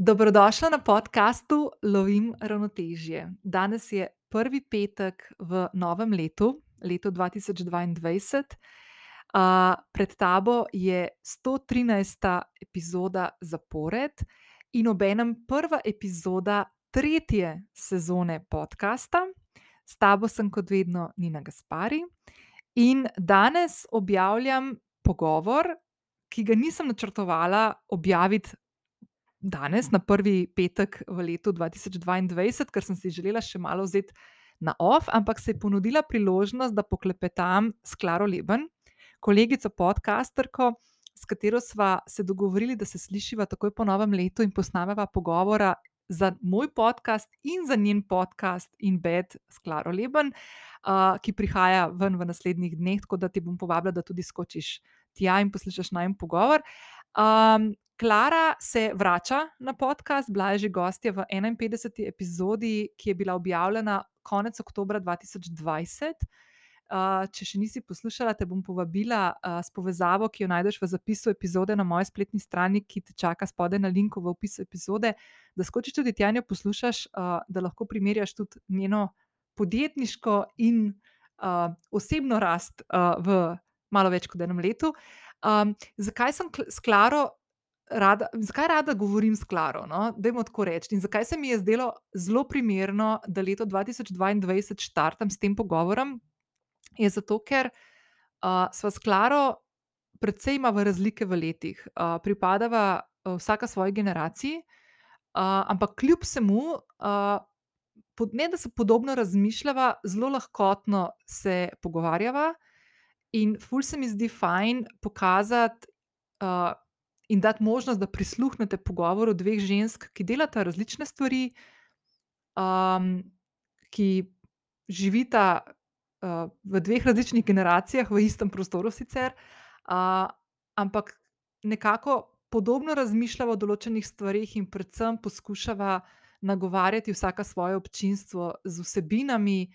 Dobrodošla na podkastu Lovim ravnotežje. Danes je prvi petek v novem letu, letu 2022. Uh, pred tabo je 113. epizoda zapored in obenem prva epizoda tretje sezone podcasta. S tabo sem kot vedno Nina Gaspari in danes objavljam pogovor, ki ga nisem načrtovala objaviti danes, na prvi petek v letu 2022, ker sem si želela še malo vzeti na off, ampak se je ponudila priložnost, da poklepetam s Klaro Leben, kolegico podcasterko, s katero sva se dogovorili, da se slišiva takoj po novem letu in posnameva pogovora. Za moj podcast in za njen podcast In Bed s Klaro Leben, uh, ki prihaja ven v naslednjih dneh, tako da ti bom povabila, da tudi skočiš tja in poslušaš najmen pogovor. Um, Klara se vrača na podcast, bila je že gostja v 51. epizodi, ki je bila objavljena konec oktobra 2020. Uh, če še nisi poslušala, te bom povabila uh, s povezavo, ki jo najdeš v zapisu epizode na moji spletni strani, ki te čaka spodaj na linku v opisu epizode, da skočiš tudi tja in jo poslušaš, uh, da lahko primerjaš tudi njeno podjetniško in uh, osebno rast uh, v malo več kot enem letu. Um, zakaj sem s Klaro rada, zakaj rada govorim s Klaro? No? Dajmo tako reči. In zakaj se mi je zdelo zelo primerno, da leto 2022 štartam s tem pogovorom? Je zato, ker uh, sva s Klaro precej imava razlike v letih. Uh, pripadava uh, vsaka svoji generaciji, uh, ampak kljub vsemu. Uh, Ne, da se podobno razmišljava, zelo lahkotno se pogovarjava, in ful se mi zdi fajn pokazati uh, in dati možnost, da prisluhnete pogovoru dveh žensk, ki delata različne stvari, um, ki živita uh, v dveh različnih generacijah, v istem prostoru sicer, uh, ampak nekako podobno razmišljava o določenih stvarih in predvsem poskušava nagovarjati vsaka svoje občinstvo z vsebinami,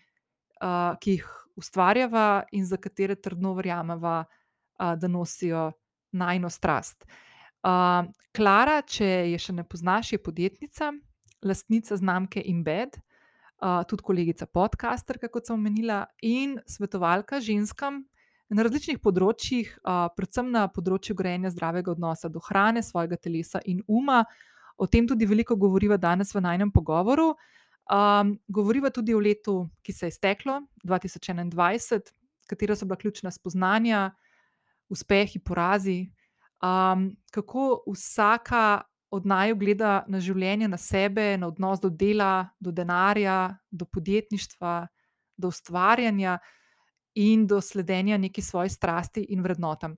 uh, ki jih ustvarjava in za katere trdno verjameva, uh, da nosijo najno strast. Uh, Klara, če je še ne poznaš, je podjetnica, lastnica znamke Embed, uh, tudi kolegica podcasterka, kot sem omenila, in svetovalka ženskam na različnih področjih, uh, predvsem na področju grejenja zdravega odnosa do hrane, svojega telesa in uma. O tem tudi veliko govoriva danes v najnem pogovoru. Um, govoriva tudi o letu, ki se je izteklo, 2021, katera so bila ključna spoznanja, uspehi, porazi um, kako vsaka od naju gleda na življenje, na sebe, na odnos do dela, do denarja, do podjetništva, do ustvarjanja in do sledenja neki svoji strasti in vrednotam.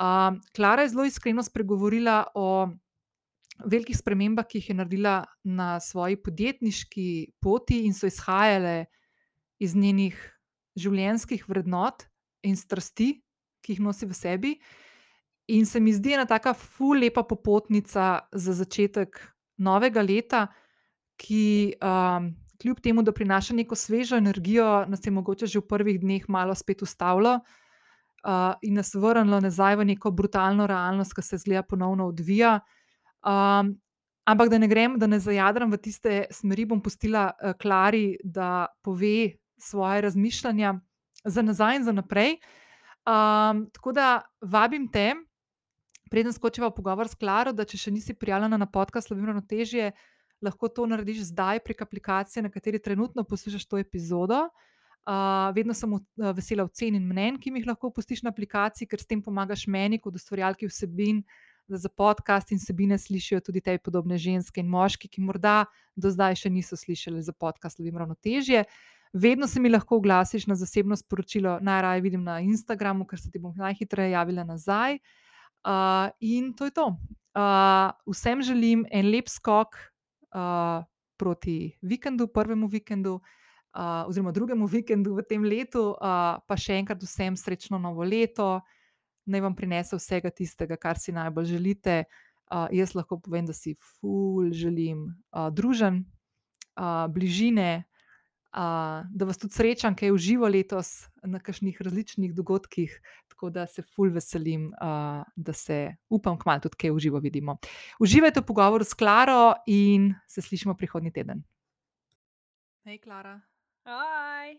Um, Klara je zelo iskreno spregovorila o velikih spremembah, ki jih je naredila na svoji podjetniški poti in so izhajale iz njenih življenjskih vrednot in strasti, ki jih nosi v sebi. In se mi zdi ena tako ful lepa popotnica za začetek novega leta, ki um, kljub temu, da prinaša neko svežo energijo, nas je mogoče že v prvih dneh malo spet ustavilo uh, in nas vrnilo nazaj v neko brutalno realnost, ki se zdaj ponovno odvija. Um, ampak da ne grem, da ne zajadram v tiste smeri, bom pustila uh, Klari, da pove svoje razmišljanja za nazaj in za naprej. Um, tako da vabim te, preden skočiva v pogovor s Klaro, da če še nisi prijavljena na podcast Slovenijo Ravnotežje, lahko to narediš zdaj prek aplikacije, na kateri trenutno poslušaš to epizodo. Uh, vedno sem uh, vesela ocen in mnen, ki mi jih lahko pustiš na aplikaciji, ker s tem pomagaš meni, kot ustvarjalki vsebin, za podcast in vsebine slišijo tudi te podobne ženske in moški, ki morda do zdaj še niso slišali za podcast Slovenijo Ravnotežje. Vedno se mi lahko oglasiš na zasebno sporočilo, najraje vidim na Instagramu, ker se ti bom najhitreje javila nazaj. Uh, in to je to. Uh, vsem želim en lep skok uh, proti vikendu, prvemu vikendu, uh, oziroma drugemu vikendu v tem letu, uh, pa še enkrat vsem srečno novo leto, naj vam prinese vsega tistega, kar si najbolj želite. Uh, jaz lahko povem, da si ful želim uh, družen, uh, bližine, uh, da vas tudi srečam, kaj je uživo letos na kakšnih različnih dogodkih tako da se ful veselim, uh, da se upam, kmalu tudi kaj v živo vidimo. Uživajte v pogovoru s Klaro in se slišimo prihodnji teden. Hej, Klara. Aj.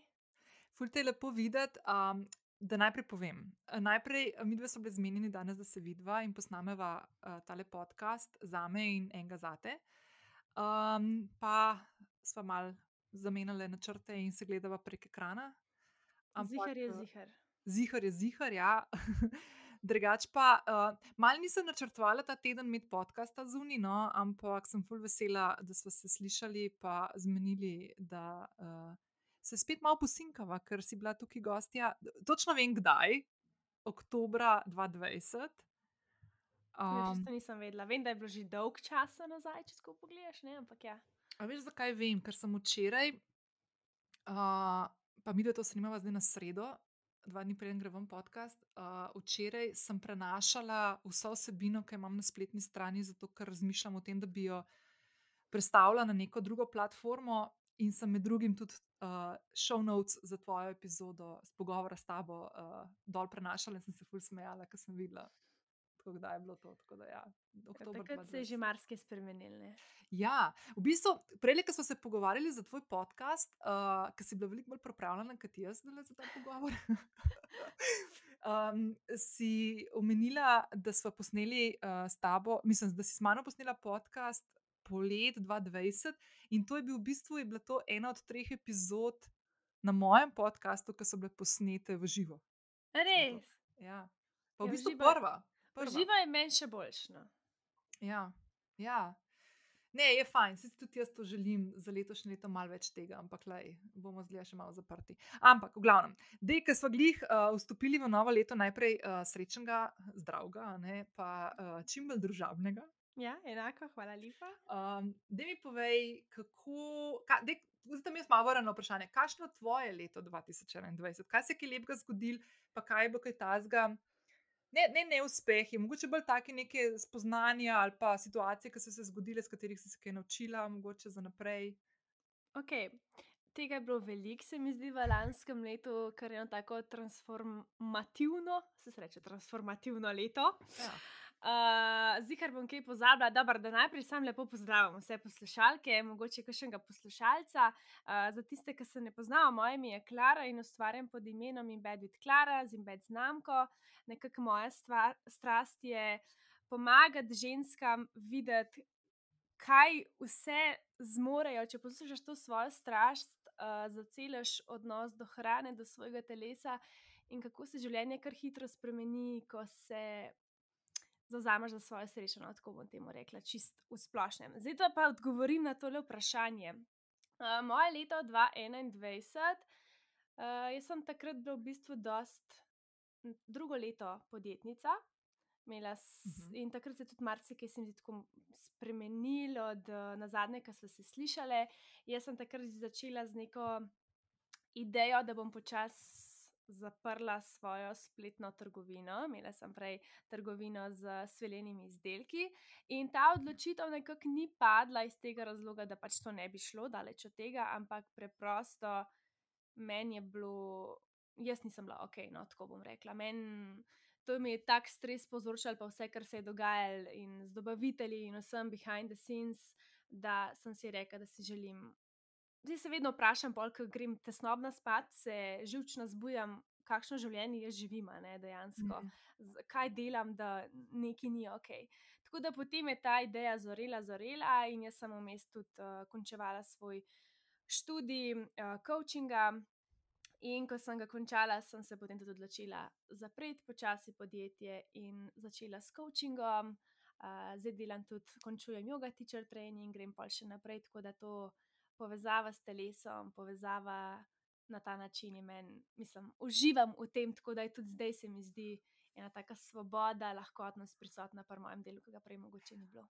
Ful te je lepo videti. Um, da najprej povem. Najprej, mi dve smo bili zmenjeni danes, da se vidva in posnameva uh, tale podcast za me in enega zate. Um, pa smo mal zamenjali načrte in se gledava prek ekrana. Zihar je zihar. Zihar je zihar, ja. Drugač pa, uh, malo nisem načrtovala ta teden imeti podcasta zunaj, no, ampak sem fulj vesela, da smo se slišali in zmenili, da uh, se spet malo posinkava, ker si bila tukaj gostja. Točno vem, kdaj, oktober 2020. Um, to nisem vedela. Vem, da je bilo že dolg čas nazaj, če skupaj pogledaš. Ne? Ampak ja. A veš, zakaj vem? Ker sem včeraj, uh, pa mi da to snimava zdaj na sredo, dva dni prej grem podcast. Uh, včeraj sem prenašala vso vsebino, ki jo imam na spletni strani, zato ker razmišljam o tem, da bi jo predstavila na neko drugo platformo. In sem med drugim tudi uh, show notes za tvojo epizodo, s pogovora s tabo, uh, dol prenašala in sem se fulj smejala, ker sem videla, kako je bilo to. Da, ja, Takrat se je že marsikaj spremenil. Ja, v bistvu, prej, ko smo se pogovarjali za tvoj podcast, uh, ki si bila veliko bolj pripravljena kot jaz za ta pogovor. um, si omenila, da smo posneli uh, s tabo, mislim, da si s mano posnela podcast polet 2020 in to je bil v bistvu je to ena od treh epizod na mojem podkastu, ki so bile posnete v živo. Res. Ja, pa v ja, bistvu prva. prva. Živa je meni še boljša. Ja, ja. Ne, je fajn, se tudi jaz to želim za letošnje leto malo več tega, ampak lej, bomo zdaj še malo zaprti. Ampak, v glavnem, dej, ker smo glih uh, vstopili v novo leto, najprej uh, srečnega, zdravega, ne, pa uh, čim bolj družabnega, Ja, enako, hvala lepa. Um, da mi povej, kako. Ka, Zdaj, mi smo malo na vprašanje, kakšno je tvoje leto 2021, kaj se je lepega zgodilo, pa kaj bo kaj tazga. Ne, ne, ne uspehi, mogoče bolj taki neke spoznanja ali pa situacije, ki so se zgodile, s katerih si se kaj naučila, mogoče za naprej. Ok, tega je bilo veliko, se mi zdi, v lanskem letu, ker je eno tako transformativno, se reče, transformativno leto. Ja. Uh, Zdaj, kar bom kaj pozabila, dobro, da najprej sam lepo pozdravim vse poslušalke, mogoče še enega poslušalca. Uh, za tiste, ki se ne poznajo, moje ime je Klara in ustvarjam pod imenom Embedit Klara z Embed znamko. Nekako moja stvar, strast je pomagati ženskam videti, kaj vse zmorejo, če poslušaš to svojo strast, uh, zaceliš odnos do hrane, do svojega telesa in kako se življenje kar hitro spremeni, ko se zauzameš za svojo srečo, no, tako bom temu rekla, čist v splošnem. Zdaj pa odgovorim na tole vprašanje. Uh, moje leto 2021, uh, jaz sem takrat bila v bistvu dost drugo leto podjetnica. S, uh mhm. -huh. In takrat se je tudi marsikaj spremenil, od na zadnje, kar smo se slišali. Jaz sem takrat začela z neko idejo, da bom počasi zaprla svojo spletno trgovino. Imela sem prej trgovino z sveljenimi izdelki in ta odločitev nekako ni padla iz tega razloga, da pač to ne bi šlo daleč od tega, ampak preprosto meni je bilo, jaz nisem bila ok, no tako bom rekla. Men, To mi je tak stres povzročal, pa vse, kar se je dogajalo, in z dobavitelji, in vsem behind the scenes, da sem si rekla, da si želim Zdaj se vedno vprašam, ko grem tesnobno spat, se živčno zbujam, kakšno življenje jaz živim, ne dejansko, mm. kaj delam, da neki ni ok. Tako da potem je ta ideja zorela, zorela in jaz sem vmes tudi uh, končevala svoj študij uh, coachinga. In ko sem ga končala, sem se potem tudi odločila zapreti počasi podjetje in začela s coachingom. Uh, zdaj delam tudi, končujem yoga teacher training, grem pa še naprej, tako da to povezava s telesom, povezava na ta način in meni, mislim, uživam v tem, tako da je tudi zdaj se mi zdi ena taka svoboda, lahkotnost prisotna pri mojem delu, ki ga prej mogoče ni bilo.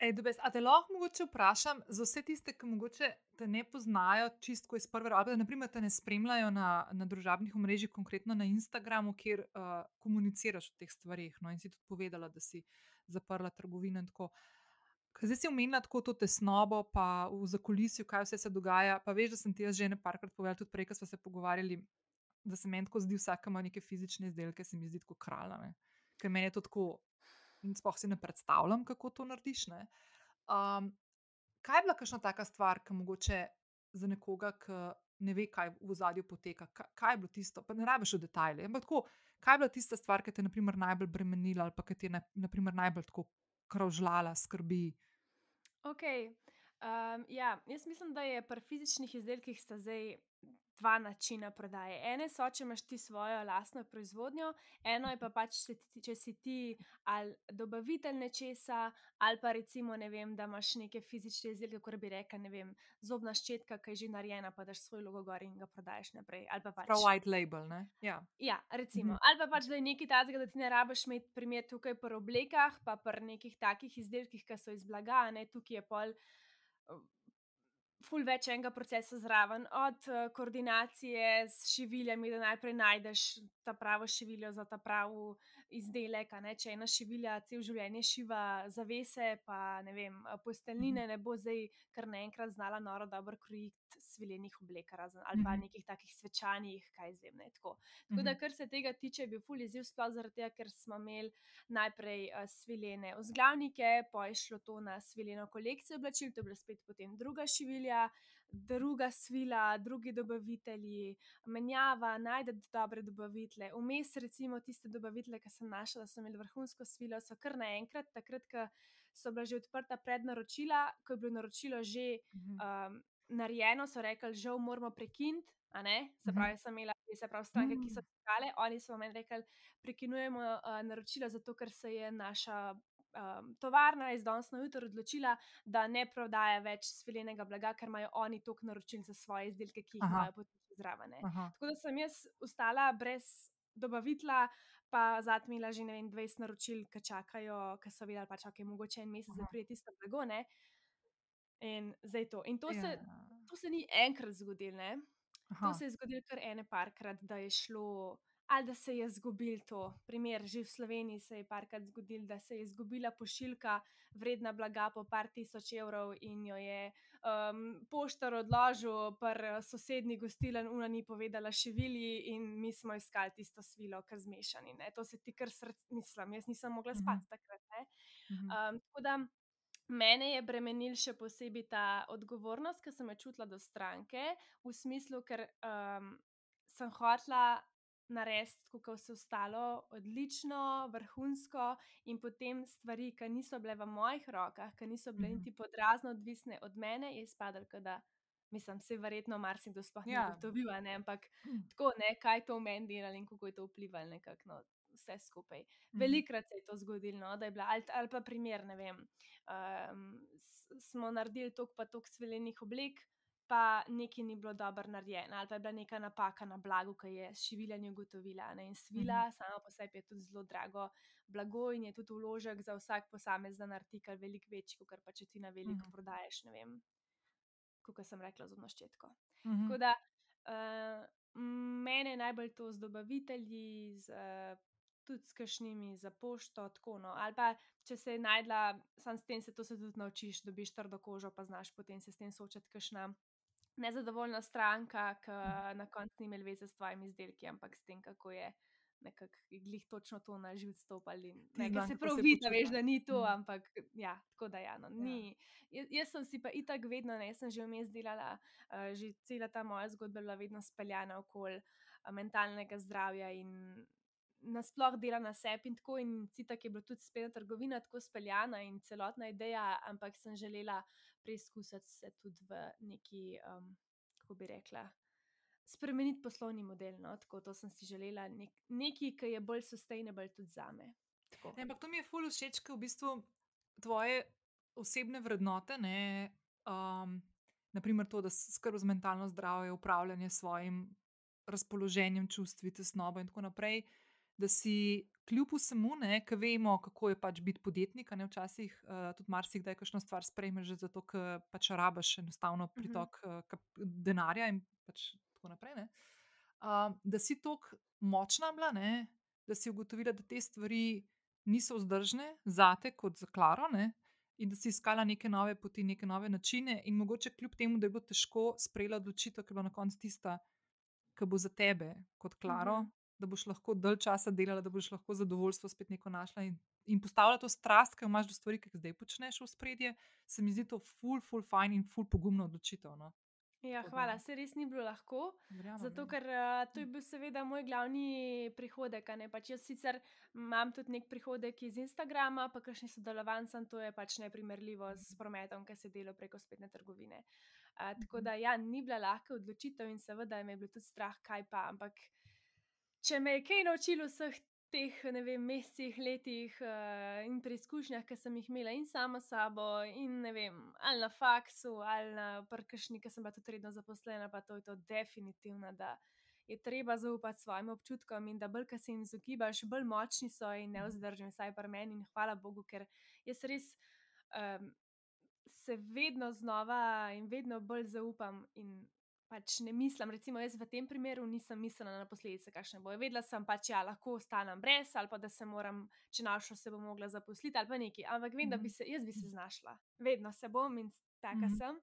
Ej, dobes, a te lahko vprašam za vse tiste, ki mogoče te ne poznajo čistko iz prve roke, da naprimer te ne spremljajo na, na družabnih omrežjih, konkretno na Instagramu, kjer uh, komuniciraš o teh stvarih. No, in si tudi povedala, da si zaprla trgovino in tako naprej. Zdaj si omenila tako to tesnobo, pa v zakulisju, kaj vse se dogaja. Pa veš, da sem ti jaz že nekajkrat povedala, tudi prej, ko smo se pogovarjali. da se meni tako zdi, vsak ima neke fizične izdelke, se mi zdi kot kralj. Ker meni je to tako, sploh si ne predstavljam, kako to narediš. Um, kaj je bila kakšna taka stvar, ki mogoče za nekoga, ki ne ve, kaj v zadju poteka, kaj, kaj je bilo tisto, pa ne rabiš v detajle. Ampak tako, kaj je bila tista stvar, ki te je najbolj bremenila ali pa ki te je naprimer, najbolj tako kravžljala, skrbi. Ok. Um, ja, jaz mislim, da je pri fizičnih izdelkih zdaj dva načina prodaje. Ene so, če imaš ti svojo lastno proizvodnjo, eno je pa pač, če si ti ali dobavitelj nečesa, ali pa recimo, vem, da imaš neke fizične izdelke, kot bi rekel, vem, zobna ščetka, ki je že narejena, pa daš svoj logo gor in ga prodajes naprej. Pač, Prav white label. Ja. ja, recimo. Mhm. Ali pa pač, da je nekaj takega, da ti ne rabiš imeti primer tukaj pri oblekah, pa pri nekih takih izdelkih, ki so iz blaga, ne tukaj je pol ful več enega procesa zraven, od uh, koordinacije s šiviljami, da najprej najdeš ta pravo šiviljo za ta pravi izdelek. Če ena šivilja cel življenje šiva zavese, pa ne vem, posteljnine, ne bo zdaj kar naenkrat znala noro dobro krojiti sviljenih oblek, razen ali pa nekih takih svečanih, kaj zvem. Ne, tako. tako da, kar se tega tiče, je bil ful izziv, sploh zaradi tega, ker smo imeli najprej uh, sviljene vzglavnike, pa je šlo to na sviljeno kolekcijo oblačil, to je bila spet potem druga šivilja druga svila, drugi dobavitelji, menjava, najdete dobre dobavitele. Vmes, recimo, tiste dobavitele, ki sem našla, da so imeli vrhunsko svilo, so kar naenkrat, takrat, ko so bila že odprta prednaročila, ko je bilo naročilo že um, narejeno, so rekli, žal moramo prekiniti. Se mhm. pravi, sem imela se pravi, stranke, ki so čakale, oni so meni rekli, prekinujemo uh, naročila, zato ker se je naša um, tovarna je danes na jutro odločila, da ne prodaja več sviljenega blaga, ker imajo oni toliko naročil za svoje izdelke, ki jih Aha. imajo potem zraven. Tako da sem jaz ostala brez dobavitla. Pa imela že vem, 20 naročil, ki čakajo, ki so videli, da pač, okay, je mogoče en mesec zaprijeti tisto blago. Ne? In zdaj to. In to, ja. se, to se ni enkrat zgodilo. To se je zgodilo kar ene parkrat, da je šlo ali da se je zgubil to. Primer, že v Sloveniji se je parkrat zgodil, da se je izgubila pošiljka vredna blaga po par tisoč evrov in jo je um, poštar odložil, pa sosednji gostiln ura ni povedala še vili in mi smo iskali tisto svilo, kar zmešani. Ne? To se ti kar srce, mislim, jaz nisem mogla mhm. spati takrat. Um, tako da. Mene je bremenil še posebej ta odgovornost, ki sem jo čutila do stranke, v smislu, ker um, sem hotla narediti, kot vse ostalo, odlično, vrhunsko, in potem stvari, ki niso bile v mojih rokah, ki niso bile niti podrazno odvisne od mene, je spadalo, da mislim, se verjetno marsikdo sploh ja. ni ugotovil, ampak hm. tako ne, kaj to v meni delalo in kako je to vplivalo nekako. No. Vse skupaj. Mhm. Velikrat se je to zgodilo, no, da je bila, ali, ali pa primer, ne vem. Um, smo naredili toliko, pa toliko sviljenih oblek, pa nekaj ni bilo dobro narejeno, ali pa je bila neka napaka na blagu, ki je šivilanje ugotovila. Ne? In svila, mm -hmm. sama po sebi je tudi zelo drago blago in je tudi vložek za vsak posamezen artikel veliko večji, kot pa če ti na veliko mm -hmm. prodajes, ne vem, kot sem rekla, z obnoščetko. Mm -hmm. Tako da uh, mene najbolj to z dobavitelji, z. Uh, Tudi s kašnimi za pošto, tako no. Ali pa če se je najdla, sam s tem se to se tudi naučiš, dobiš trdo kožo, pa znaš potem se s tem soočati, kašna nezadovoljna stranka, ki na koncu ni imela veze s tvojimi izdelki, ampak s tem, kako je nekako glih točno to na živ stopali. Nekaj se prav vidi, veš, da ni to, mhm. ampak ja, tako da ja, no, ja. ni. Jaz, jaz sem si pa itak vedno, ne, sem že vmes delala, uh, že cela ta moja zgodba bila vedno speljana okoli uh, mentalnega zdravja in nasploh dela na sebi in tako. In citak je bila tudi spet trgovina tako speljana in celotna ideja, ampak sem želela preizkusiti se tudi v neki, um, kako bi rekla. Spremeniti poslovni model. No? Tako to sem si želela, nek, nekaj, ki je bolj sustainable tudi za me. Ne, ampak to mi je fully všeč, ker v bistvu tvoje osebne vrednote, ne, um, naprimer to, da skrbi za mentalno zdravje, upravljanje s svojim razpoloženjem, čustvi, tesnobo in tako naprej, da si kljub vsemu, ki vemo, kako je pač biti podjetnik, ne včasih uh, tudi marsikdaj kakšno stvar sprejmeš, zato ker pač rabaš enostavno mhm. pritok uh, denarja in pač tako naprej. Uh, da si tako močna bila, ne? da si ugotovila, da te stvari niso vzdržne za te kot za Klaro. Ne? In da si iskala neke nove poti, neke nove načine, in mogoče kljub temu, da je bilo težko sprejela odločitev, ker je bila na koncu tista, ki bo za tebe, kot Klaro, uh Mhm. -huh. Da boš lahko dalj časa delala, da boš lahko zadovoljstvo spet neko našla in, in postavila to strast, ki jo imaš do stvari, ki jih zdaj počneš v spredje, se mi zdi to ful, ful, fajn in ful pogumno odločitev. No. Ja, hvala, se res ni bilo lahko. Verjamem, Zato, ja. ker uh, to je bil seveda moj glavni prihodek. Pač jaz sicer imam tudi nek prihodek iz Instagrama, pa kakšni sodelovanj sem, to je pač neprimerljivo s prometom, ki se dela preko spletne trgovine. Uh, tako Mhm. da, ja, ni bila lahka odločitev in seveda me je bilo tudi strah, kaj pa. Ampak, če me je kaj naučilo vseh teh, ne vem, mesecih, letih uh, in preizkušnjah, ki sem jih imela in sama sabo, in ne vem, ali na faksu, ali na prkašni, ki sem bila tudi redno zaposlena, pa to je to definitivno, da je treba zaupati svojim občutkom in da bolj, ki se jim izogibaš, bolj močni so in neozdržni, vsaj pri meni. In hvala Bogu, ker jaz res um, se vedno znova in vedno bolj zaupam. In pač ne mislim, recimo, jaz v tem primeru nisem mislila na posledice, kakšne bojo. Vedela sem pač, ja, lahko ostanem brez, ali pa da se moram, če našo se bom mogla zaposliti, ali pa nekaj. Ampak vem, da bi se, jaz bi se znašla, vedno se bom in taka Mhm. sem.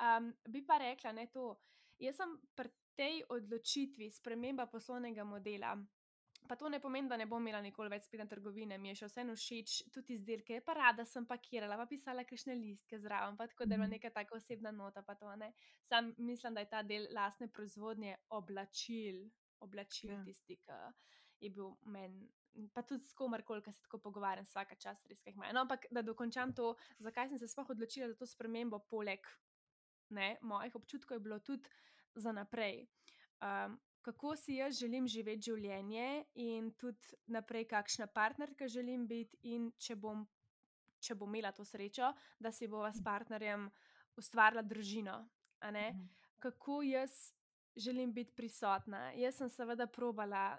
Um, bi pa rekla, ne to. Jaz sem pri tej odločitvi, sprememba poslovnega modela. Pa to ne pomeni, da ne bom imela nikoli več spletne trgovine, mi je še vseeno všeč tudi izdelke, pa rada sem pakirala, pa pisala kakšne listke zraven, pa tako da je bila Mhm. neka taka osebna nota. ne. Sam mislim, da je ta del lastne proizvodnje oblačil, oblačil Ja. tisti, ki je bil meni. Pa tudi s komarkoli, ki se tako pogovarjam, vsaka čas res, ki jih ima. No, ampak da dokončam to, zakaj sem se sploh odločila za to spremembo, poleg ne, mojih občutkov, je bilo tudi za naprej. Um, kako si jaz želim živeti življenje, in tudi naprej, kakšna partnerka želim biti, in če bom, če bom imela to srečo, da si bova s partnerjem ustvarila družino. Mhm. Kako jaz želim biti prisotna. Jaz sem seveda probala,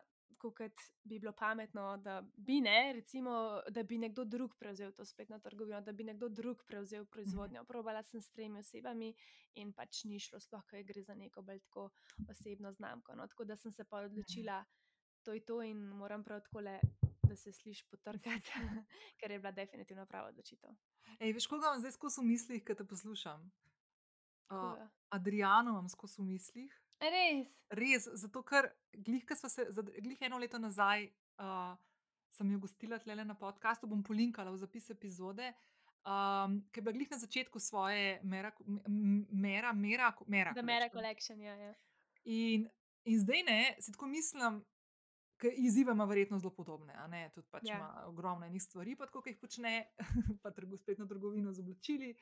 kot bi bilo pametno, da bi ne, recimo, da bi nekdo drug prevzel to spletno trgovino, da bi nekdo drug prevzel proizvodnjo. Probala sem s tremi osebami in pač ni šlo, sploh, ker gre za neko bolj tako osebno znamko. No. Tako da sem se pa odločila, to je to in moram prav tako le, da se sliši potrkati, ker je bila definitivno prava odločitev. Ej, veš, koga imam zdaj skozi v mislih, ki te poslušam? Uh? Adriano imam skozi v mislih. Res. Res, zato ker glih, se, eno leto nazaj, uh, sem jo gostila tle na podkastu, bom polinkala v zapis epizode. Um, ker je bila glih na začetku svoje mera, mera, mera, mera. The Mera collection. Ja. ja. In, in zdaj ne, si tako mislim, ker izzive ima verjetno zelo podobne. a ne, Tudi pač Ja. ima ogromno enih stvari, pa tako, ki jih počne, pa trgu, spletno trgovino z oblačili.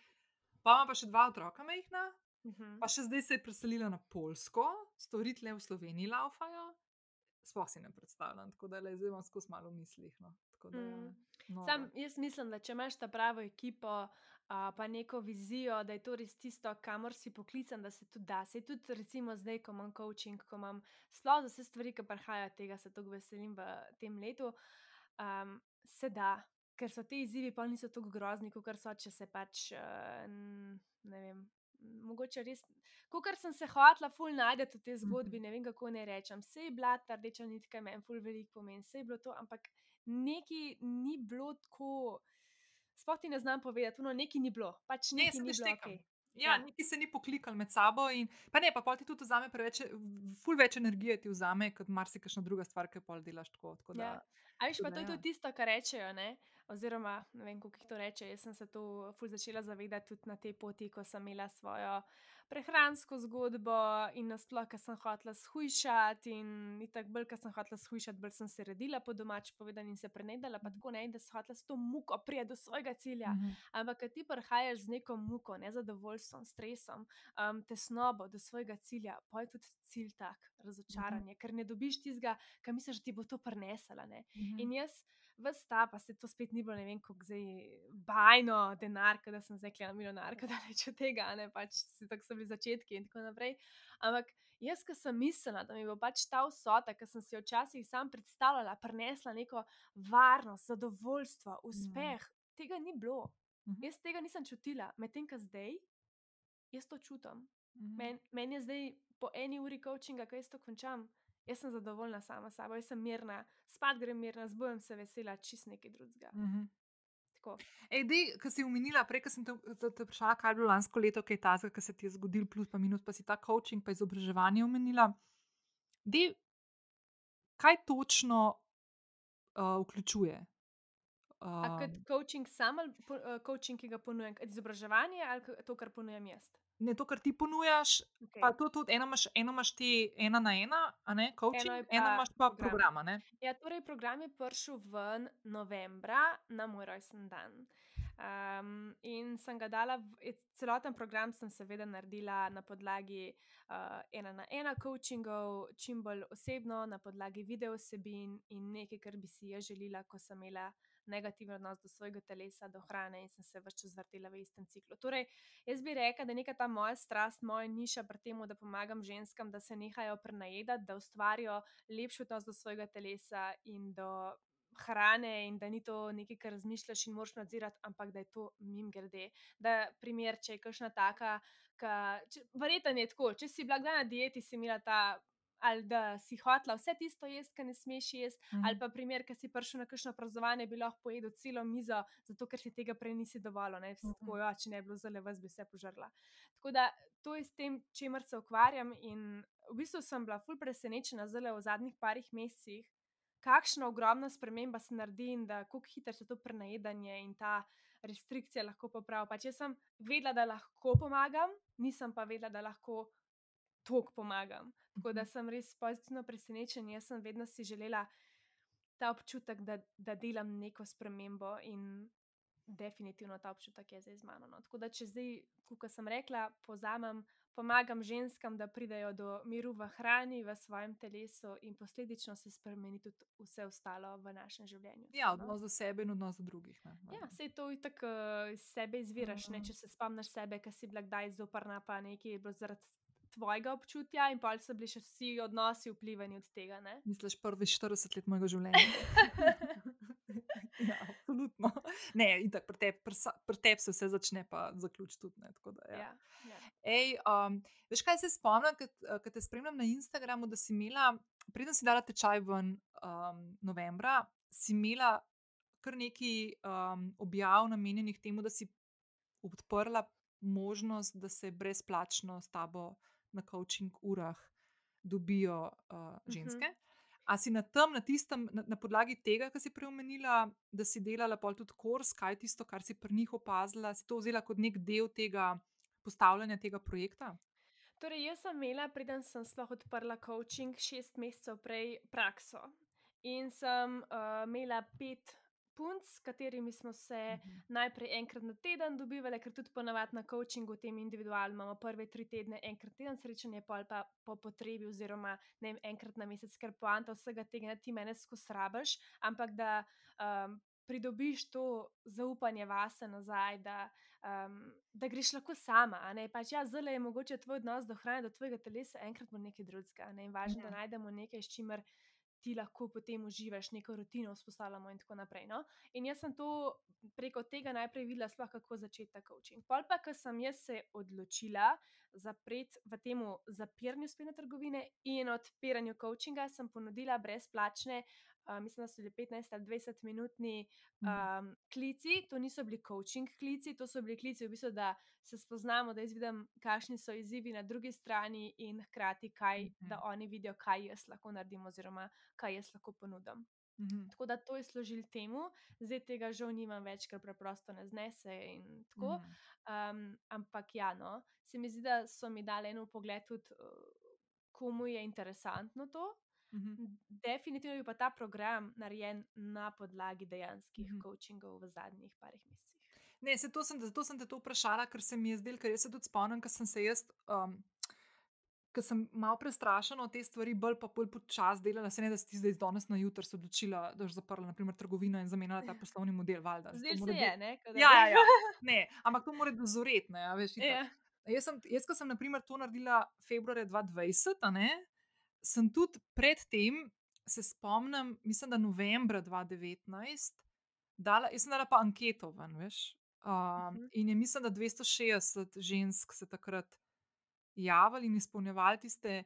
Pa ima pa še dva otroka majhna, Mhm. pa še zdaj se je preselila na Polsko, stvari tle v Sloveniji laufajo. Sploh si ne predstavljam, tako da le zdaj imam skozi malo v mislih. No. Da, ja, Mm. noro. Sam jaz mislim, da če imaš ta pravo ekipo, a, pa neko vizijo, da je to res tisto, kamor si poklican, da se tudi da. Se tudi, recimo, zdaj, ko imam coaching, ko imam sploh vse stvari, ki prihajajo tega, se tako veselim v tem letu, um, se da, ker so ti izzivi pa niso tako grozni, kot so, če se pač uh, ne vem. Mogoče res, kot sem se hotla, ful najti v tej zgodbi, ne vem kako ne rečem. Vse je bila ta rdeča nitka, meni ful veliko pomeni, vse je bilo to, ampak neki ni bilo tako, sploh ti ne znam povedati, no, neki ni bilo, pač Ne, ni bilo. Okay. Ja, Ja. neki se ni poklikali med sabo, in, pa ne, pa pol ti tudi vzame preveč, ful več energije ti vzame, kot marsikšna druga stvar, ki jo pol delaš tako. tako da, Ja. A veš, pa da to je ja. tudi tisto, kar rečejo, ne? Oziroma ne vem, kako jih to reče. Jaz sem se to ful začela zavedati tudi na tej poti, ko sem imela svojo prehransko zgodbo in nasploh, ker sem hotela shujšati in tako bolj, ker sem hotela shujšati, bolj sem se redila po domač povedan in se prenedala, pa tako ne, da sem hotela s to muko priti do svojega cilja. Mhm. Ampak, ko ti prihajaš z neko muko, nezadovoljstvom, stresom, um, tesnobo do svojega cilja, pa je tudi cilj tak, razočaranje, ker ne dobiš tistega, kar misliš, da ti bo to prinesla. Mhm. In jaz, vsta, pa se to spet ni bilo, ne vem, kako zdaj bajno denar, da sem zdaj kljena milijonarka, da rečem tega, ne pač si tako so bili začetki in tako naprej. Ampak jaz, ki sem mislila, da mi bo pač ta vsota, ki sem si jo včasih sam predstavljala, prinesla neko varnost, zadovoljstvo, uspeh, tega ni bilo. Mhm. Jaz tega nisem čutila, medtem ko zdaj, jaz to čutim. Mhm. Meni men je zdaj po eni uri coachinga, ko jaz to končam, jaz sem zadovoljna sama s sabo, jaz sem mirna, spat grem mirna, zbudim se vesela, čist nekaj drugega. Mhm. Tako. Ej, dej, ki si omenila, prej, sem te, te, te vprašala, kaj je bilo lansko leto, kaj je ta, kar se ti je zgodil, plus pa minus, pa si ta coaching, pa izobraževanje omenila. De, kaj točno uh, vključuje? A kot Um, coaching sam ali po, uh, coaching, ki ga ponujam, izobraževanje ali to, kar ponujam jaz? ne, to, kar ti ponujaš, Okay. pa to tudi eno imaš, eno imaš ti ena na ena, a ne, Eno coaching, eno pa imaš pa program. program, a ne. Ja, torej program je prišel ven novembra na moj rojsten dan. Um, in sem ga dala, v, celoten program sem seveda naredila na podlagi uh, ena na ena coachingov, čim bolj osebno, na podlagi video vsebin in nekaj, kar bi si jaz želela, ko sem imela negativen odnos do svojega telesa, do hrane in sem se vse čas vrtela v istem ciklu. Torej, jaz bi rekla, da je neka ta moja strast, moja niša pri tem, da pomagam ženskam, da se nehajo prenajedati, da ustvarijo lepši odnos do svojega telesa in do hrane, in da ni to nekaj, kar razmišljaš in moraš nadzirati, ampak da je to mim grede. Da, primer, če je kakšna taka, ka, verjetno je tako, če si bila na dieti, si imela ta. Ali da si hotla vse tisto jesti, kar ne smeš jesti, Mhm. ali pa primer, ki si prišel na kakšno praznovanje, bi lahko pojedel celo mizo, zato ker si tega prej nisi dovolil. Ne, Mhm. tako, ja, če ne bi bilo zelo vas, bi vse požrla. Tako da to je s tem, čemer se ukvarjam. In v bistvu sem bila ful presenečena zelo v zadnjih parih mesecih, kakšna ogromna sprememba se naredi in da kako hitro se to prenajedanje in ta restrikcija lahko popravi. Pač jaz sem vedela, da lahko pomagam, nisem pa vedela, da lahko tok pomagam. Tako da Mhm. sem res pozitivno presenečena. Jaz sem vedno si želela ta občutek, da, da delam neko spremembo in definitivno ta občutek je zdaj z mano. No. Tako da, če zdaj, kot sem rekla, pozamem, pomagam ženskam, da pridejo do miru v hrani, v svojem telesu in posledično se spremeni tudi vse ostalo v našem življenju. Ja, no. odnos do sebe in odnos do drugih. Ne, Ja, vse to je tako, uh, iz sebe izviraš. Ne? Mhm. Če se spomniš sebe, ki si bila kdaj zoprna, pa nekaj je bilo zaradi tvojega občutja, in pa so bili še vsi odnosi vplivani od tega. Ne? Misliš, prvi 40 let mojega življenja? ja, absolutno. Ne, itak, pri tebi pri sa- pri tebi se vse začne, pa zaključi tudi. Ne, tako da, ja. ja, ja. Ej, um, veš, kaj se spomnim, ko te spremljam na Instagramu, da si imela, preden si dala tečaj ven um, novembra, si imela kar nekaj um, objav namenjenih temu, da si odprla možnost, da se brezplačno s tabo na coaching urah dobijo uh, ženske. A si na tem, na tistem, na, na podlagi tega, kar si preomenila, da si delala pol tudi kurs, kaj je tisto, kar si pri njih opazila, si to vzela kot nek del tega postavljanja tega projekta? Torej, jaz sem imela, preden sem sploh odprla coaching, šest mesecev prej prakso. In sem uh, imela pet punc, s katerimi smo se Mhm. najprej enkrat na teden dobivali, ker tudi ponavadi na coachingu, tem individualnem, imamo prve tri tedne, enkrat teden srečanje, pol pa po potrebi, oziroma ne vem, enkrat na mesec, ker poanta vsega tega ti mene skozi rabiš, ampak da um, pridobiš to zaupanje vase nazaj, da, um, da greš lahko sama. Pač, ja, zelo je mogoče tvoj odnos do hrane, do tvojega telesa, enkrat bo nekaj drugega. Ne? In važno, Mhm. da najdemo nekaj, s čimer ti lahko potem uživaš, neko rutino vzpostavljamo in tako naprej. No? In jaz sem to preko tega najprej videla, sploh kako začeti ta coaching. Pol pa, ko sem jaz se odločila zapreti v tem zapiranju spletne trgovine in odpiranju coachinga, sem ponudila brezplačne. Uh, mislim, da so bili 15 ali 20 minutni Mhm. um, klici, to niso bili coaching klici, to so bili klici, v bistvu, da se spoznamo, da jaz vidim, kakšni so izzivi na drugi strani, in hkrati, kaj, Mhm. da oni vidijo, kaj jaz lahko naredim, oziroma kaj jaz lahko ponudim. Mhm. Tako da to je služil temu, zdaj tega žal nimam več, ker preprosto ne znese in tako. Mhm. Um, ampak ja, no, se mi zdi, da so mi dali eno pogled tudi, uh, komu je interesantno to. Mhm. Definitivno je pa ta program narejen na podlagi dejanskih Mhm. coachingov v zadnjih parih mesecih. Ne, se to sem, zato sem te to vprašala, ker se mi je zdelo, ker jaz se tudi spomnim, ker sem se jaz, um, ker sem malo prestrašena od te stvari, bolj pa bolj počasi delala, se ne da si ti zdaj iz danes na jutro se odločila, da boš zaprla naprimer, trgovino in zamenjala ta poslovni model. Valjda, Zdaj se je, ne? Ko da Ja, ja, ne. ja. Ne, ampak to mora dozoreti, ne, veš. Ja. Jaz, sem, jaz, ko sem naprimer, to naredila februarja 2020, a ne, sem tudi predtem, se spomnim, mislim, da novembra 2019, dala, jaz sem dala pa anketo ven, veš. Um, Mhm. in je mislim, da 260 žensk se takrat javili in izpolnjevali tiste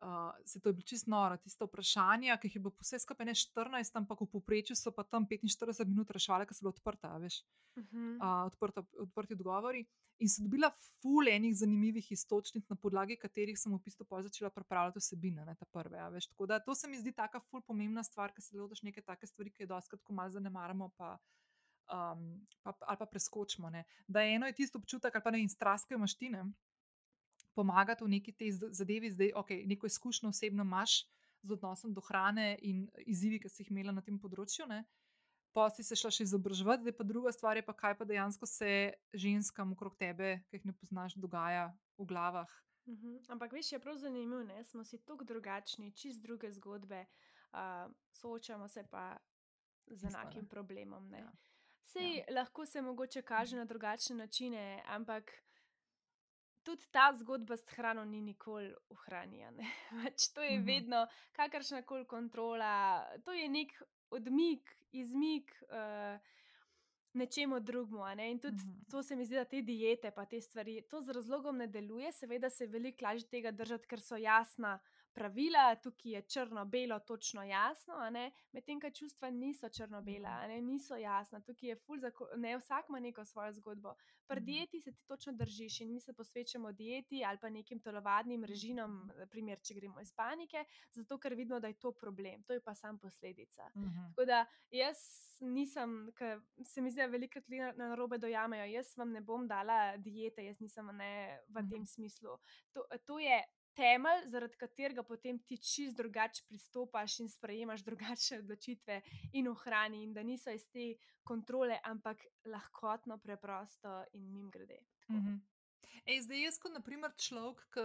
Uh, se to je bilo čisto noro, tiste vprašanja, ki jih je bilo vse skupaj ne 14, ampak v povprečju so pa tam 45 minut rešvali, ker so bile odprte, veš, uh -huh. uh, odprta, odprti odgovori. In so dobila ful enih zanimivih istočnic, na podlagi katerih sem v bistvu začela pripravljati vsebine, ne ta prve. Veš, tako da to se mi zdi taka ful pomembna stvar, ker se lotiš neke take stvari, ki je doskrat, ko malo zanemaramo, pa, um, pa, ali pa preskočimo. Ne. Da eno je tisto občutek, ali pa ne in strast, ki jo imaš ti pomagati v neki tej zadevi, zdaj, ok, neko izkušnjo osebno imaš z odnosom do hrane in izzivi, ki si jih imela na tem področju. Ne? Pa si se šla še izobraževati, zdaj pa druga stvar je, pa kaj pa dejansko se ženskam okrog tebe, ki jih ne poznaš, dogaja v glavah. Uh mhm. -huh. Ampak veš, je prav zanimivo, da smo si tako drugačni, čist druge zgodbe, uh, soočamo se pa z enakim problemom. Ja. Sej ja. lahko se mogoče kaže na drugačne načine, ampak tudi ta zgodba s hrano ni nikoli ohranjena. Pač to je mhm. -huh. vedno kakršna koli kontrola, to je nek odmik, izmik. Uh, Nečemu drugemu. Ne? In tudi uh -huh. to se mi zdi, da te diete, pa te stvari, to z razlogom ne deluje, seveda se veliko lažje tega držati, ker so jasna, uh, pravila, tukaj je črno-belo, točno jasno, medtem ko čustva niso črno-bela, niso jasna, tukaj je ful, ne vsak ima neko svojo zgodbo. Pri mhm. dieti se ti točno držiš in mi se posvečamo dieti ali pa nekim telovadnim režimom, primer, če gremo iz panike, zato ker vidimo, da je to problem, to je pa sam posledica. Uh mhm. -huh. Tako da jaz nisem, ker se mi zdi, da veliko ljudi na, na robe dojamejo, jaz vam ne bom dala diete, jaz nisem ne, v uh -huh. tem smislu. To, to je temelj, zaradi katerega potem ti čist drugače pristopaš in sprejemaš drugačne odločitve in v hrani, in da niso iz te kontrole, ampak lahkotno, preprosto in mim grede. Mm -hmm. Ej, zdaj, jaz kot naprimer človek, ki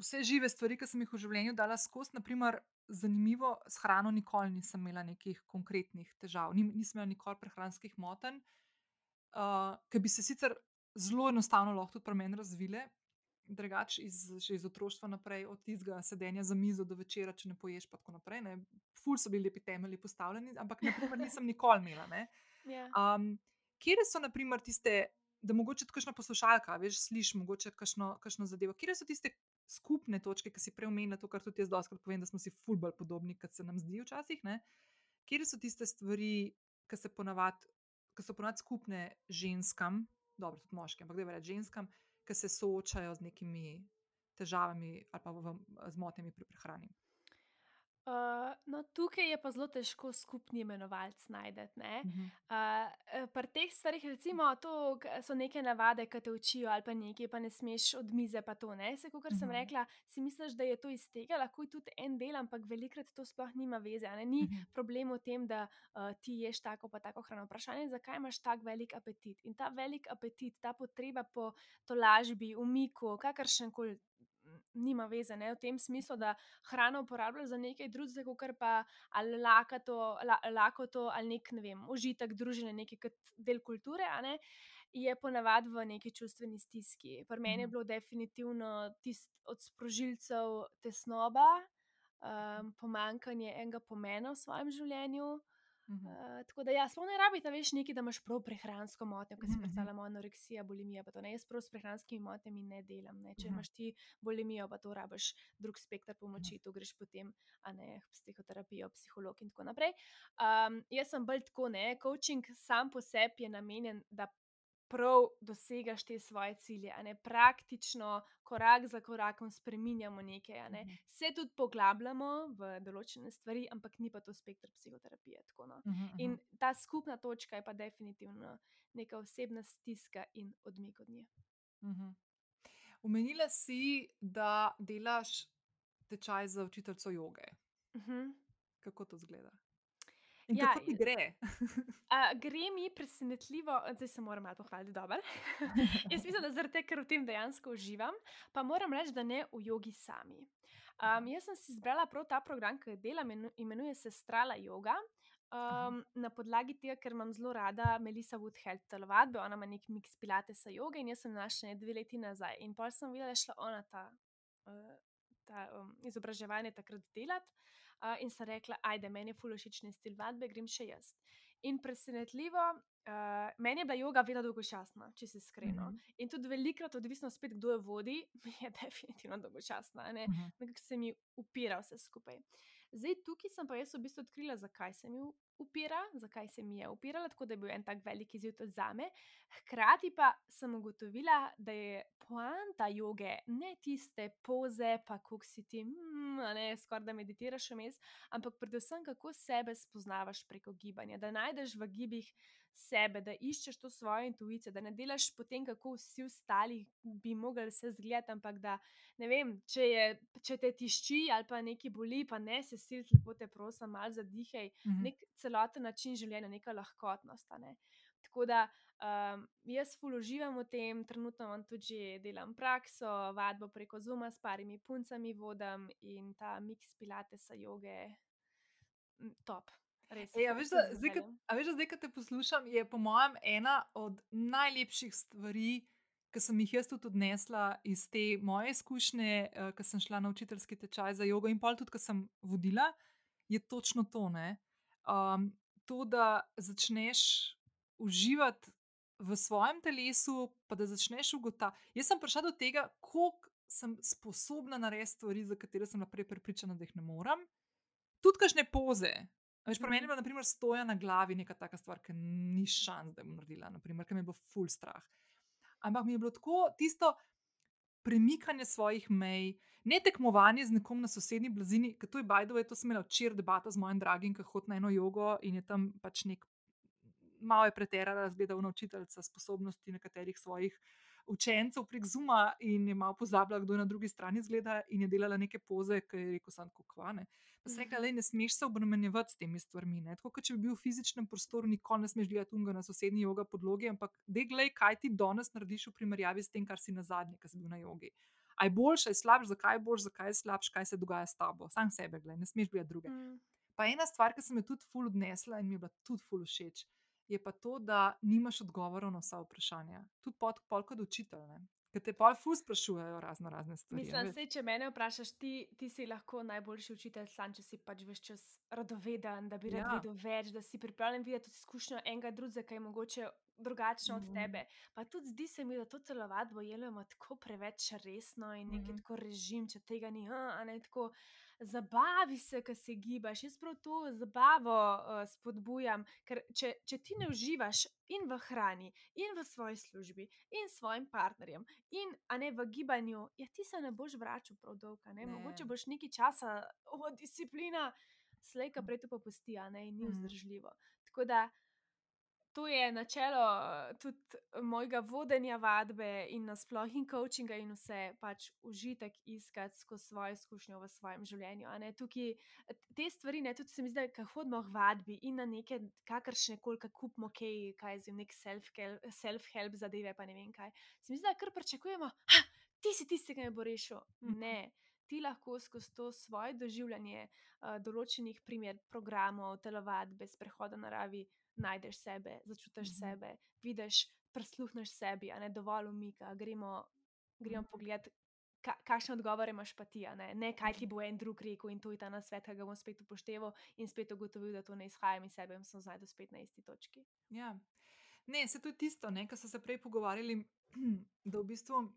vse žive stvari, ki sem jih v življenju dala skozi, naprimer. Zanimivo, s hrano nikoli nisem imela nekih konkretnih težav, nisem imela nikoli prehranskih motenj, uh, ki bi se sicer zelo enostavno lahko tudi pri meni razvile, drugače iz, iz otroštva naprej, od tistega sedenja za mizo do večera, če ne poješ, pa tako naprej. Ne. Ful so bili lepi temelji postavljeni, ampak naprimer, nisem nikoli imela. Um, ja. kje so naprimer tiste, da mogoče tudi kakšna poslušalka, veš, slišiš mogoče kakšno zadevo, kje so tiste skupne točke, ki si preomenila to, kar tudi jaz doskrat povem, da smo si ful bolj podobni, kot se nam zdi včasih. Kje so tiste stvari, ki so ponavadi skupne ženskam, dobro, tudi moškim, ampak da je reči ženskam, ki se soočajo z nekimi težavami ali pa z motnjami pri prehrani. Uh, no, tukaj je pa zelo težko skupni imenovalec najti. Uh -huh. uh, pri teh stvarih, recimo, to so neke navade, ki te učijo, ali pa nekaj, pa ne smeš od mize, pa to ne. Se, kot uh -huh. sem mhm. rekla, si misliš, da je to iz tega, lahko je tudi en del, ampak velikrat to sploh nima veze. Ni uh mhm. -huh. problem v tem, da uh, ti ješ tako, pa tako hrano. Vprašanje je, zakaj imaš tako velik apetit. In ta velik apetit, ta potreba po tolažbi, umiku, kakršen koli nima veze, ne? v tem smislu, da hrano uporabljajo za nekaj drugega, kot pa ali lakato, la, lakoto ali nek ne vem, užitek družine, nekaj kot del kulture. Je ponavadi v neki čustveni stiski. Pri meni je mhm. bilo definitivno tisto od sprožilcev tesnoba, um, pomankanje enega pomena v svojem življenju, Uh, tako da, ja, sploh ne rabi, da veš nekaj, da imaš prav prehransko motnjo, ki si mhm, predstavljamo anoreksija, bulimija. To, ne, jaz prav s prehranskimi motnjami ne delam. Ne. Če imaš ti bulimijo, pa to rabiš drug spektr pomoči, tu greš potem ne, psihoterapijo, psiholog in tako naprej. Um, jaz sem bolj tako, ne, coaching sam po sebi je namenjen, da prav dosegaš te svoje cilje, ne praktično, korak za korakom, spremenjamo nekaj. Ne? Mhm. Se tudi poglabljamo v določene stvari, ampak ni pa to spektr psihoterapije. Tako, no? -huh. In ta skupna točka je pa definitivno neka osebna stiska in odmik od nje. Uh -huh. si, da delaš tečaj za učiteljico joge. Mhm. Kako to zgleda? In ja, kako ti gre? uh, gre mi presenetljivo, zdaj se moram malo pohvaliti, dobro. Jaz mislim, da zaradi tega, ker v tem dejansko uživam, pa moram reči, da ne v jogi sami. Um, jaz sem si izbrala prav ta program, ki ga delam, imenuje se Strala yoga. Um, na podlagi tega, ker imam zelo rada Melissa Woodhead telovadbe, ona ima nek miks pilatesa joge in jaz sem našla dve leti nazaj. In pa sem videla, da je šla ona ta, uh, ta um, izobraževanje takrat delati uh, in sem rekla, ajde, meni je fulošični stil vadbe, grem še jaz. In presenetljivo, uh, meni je bila joga vedno dolgočasna, če se iskreno. Uh Mhm. -huh. In tudi velikrat, odvisno spet, kdo jo vodi, je definitivno dolgočasna. Ne? Mhm. Nekako se mi upira vse skupaj. Zdaj, tukaj sem pa jaz v bistvu odkrila, zakaj se mi upira, zakaj se mi je upirala, tako da je bil en tak velik izziv tudi za me. Hkrati pa sem ugotovila, da je poanta joge ne tiste poze, pa kako si ti, mm, ne skoraj da meditiraš vmes, ampak predvsem kako sebe spoznavaš preko gibanja, da najdeš v gibih sebe, da iščeš to svojo intuicijo, da ne delaš potem, kako vsi ostali bi mogli se zgledati, ampak da ne vem, če, je, če te tišči ali pa nekaj boli, pa ne se sil, lepo te prosim, malo zadihaj, Mhm. nek celoten način življenja, neka lahkotnost. Ne? Tako da um, jaz fuloživam v tem, trenutno vam tudi delam prakso, vadbo preko Zuma s parimi puncami vodam in ta miks pilatesa joge, mm, top. Res, Ej, a veš, da zdaj, veseljem. a veš, da zdaj, ko te poslušam, je po mojem ena od najlepših stvari, ki sem jih jaz tudi odnesla iz te moje izkušnje, uh, ko sem šla na učiteljski tečaj za jogo in pol tudi, ko sem vodila, je točno to. ne. Um, to, da začneš uživati v svojem telesu, pa da začneš ugotavljati. Jaz sem prišla do tega, koliko sem sposobna narediti stvari, za katere sem naprej prepričana, da jih ne morem. Tudi kakšne poze. Veš, pri meni je bila, na primer, stoja na glavi neka taka stvar, ki ni šans, da bi naredila, naprimer, ker me je bilo ful strah. Ampak mi je bilo tako tisto premikanje svojih mej, ne tekmovanje z nekom na sosednji blazini, ker to je bajdo, to sem imela včeraj debato z mojim dragim, ki hodi na eno jogo in je tam pač nek. Malo je preterala, zgleda, učiteljica sposobnosti nekaterih svojih učencev prek Zuma in je malo pozabila, kdo je na drugi strani zgleda, in je delala neke poze, ki je rekel: Sam kokvane. Pa sem rekla, le ne smeš se obremenjevati s temi stvarmi. Ne? Tako kot če bi bil v fizičnem prostoru, nikoli ne smeš gledati unga na sosednji joga podlogi, ampak dej glej, kaj ti danes narediš v primerjavi s tem, kar si na zadnje, ki si bil na jogi. A je boljš, a je slabš, zakaj je boljš, zakaj je slabš, kaj se dogaja s tabo. Sam sebe, gled, ne smeš gledati druge. Mm. Pa ena stvar, ki sem jo tudi ful odnesla in mi je bila tudi ful všeč, je pa to, da nimaš odgovorov na vsa vprašanja. Tudi pod, pol kot učitelj, ne? ker te pol ful sprašujejo razno razne stvari. Mislim, sej, če mene vprašaš, ti, ti si lahko najboljši učitelj, sam če si pač veš čas radoveden, da bi rad Ja. vedel več, da si pripravljen videti izkušnjo enega drugega, ki je mogoče drugačna od Mhm. tebe. Pa tudi zdi se mi, da to telovadbo jemljemo tako preveč resno in nekaj Mhm. tako režim, če tega ni, a, a ne tako. Zabavi se, ki se gibaš. Jaz prav to zabavo uh, spodbujam, ker če, če ti ne uživaš in v hrani, in v svoji službi, in s svojim partnerjem, in a ne v gibanju, ja, ti se ne boš vračal prav dolgo. Ne. Mogoče boš nekaj časa, o, disciplina, slejka prej to popusti, a ne in ni Mhm. vzdržljivo. Tako da to je načelo tudi mojega vodenja vadbe in nasploh in coachinga in vse, pač užitek iskati skozi svojo izkušnjo v svojem življenju. Tukaj te stvari, ne, tudi se mi zdi, da hodimo v vadbi in na neke kakršne koli, ki kupimo kaj, kaj z nek self-help self zadeve, pa ne vem kaj. Se mi zdi, da kar pričakujemo, ha, ti si tisti, ki me bo rešil. Mhm. Ne. Ti lahko skozi to svoje doživljanje uh, določenih primer, programov, telovadbe, sprehoda naravi, najdeš sebe, začutiš Mhm. sebe, vidiš, prisluhneš sebi, a ne dovolj umika. Gremo, gremo Mhm. pogled, ka, kakšne odgovore imaš pa ti, ne? ne kaj ti bo en drug rekel in to je ta nasvet, ki ga bom spet upošteval in spet ugotovil, da to ne izhaja iz sebe in sem znajdu spet na isti točki. Ja. Ne, se je tisto, kar so se prej pogovarjali, da v bistvu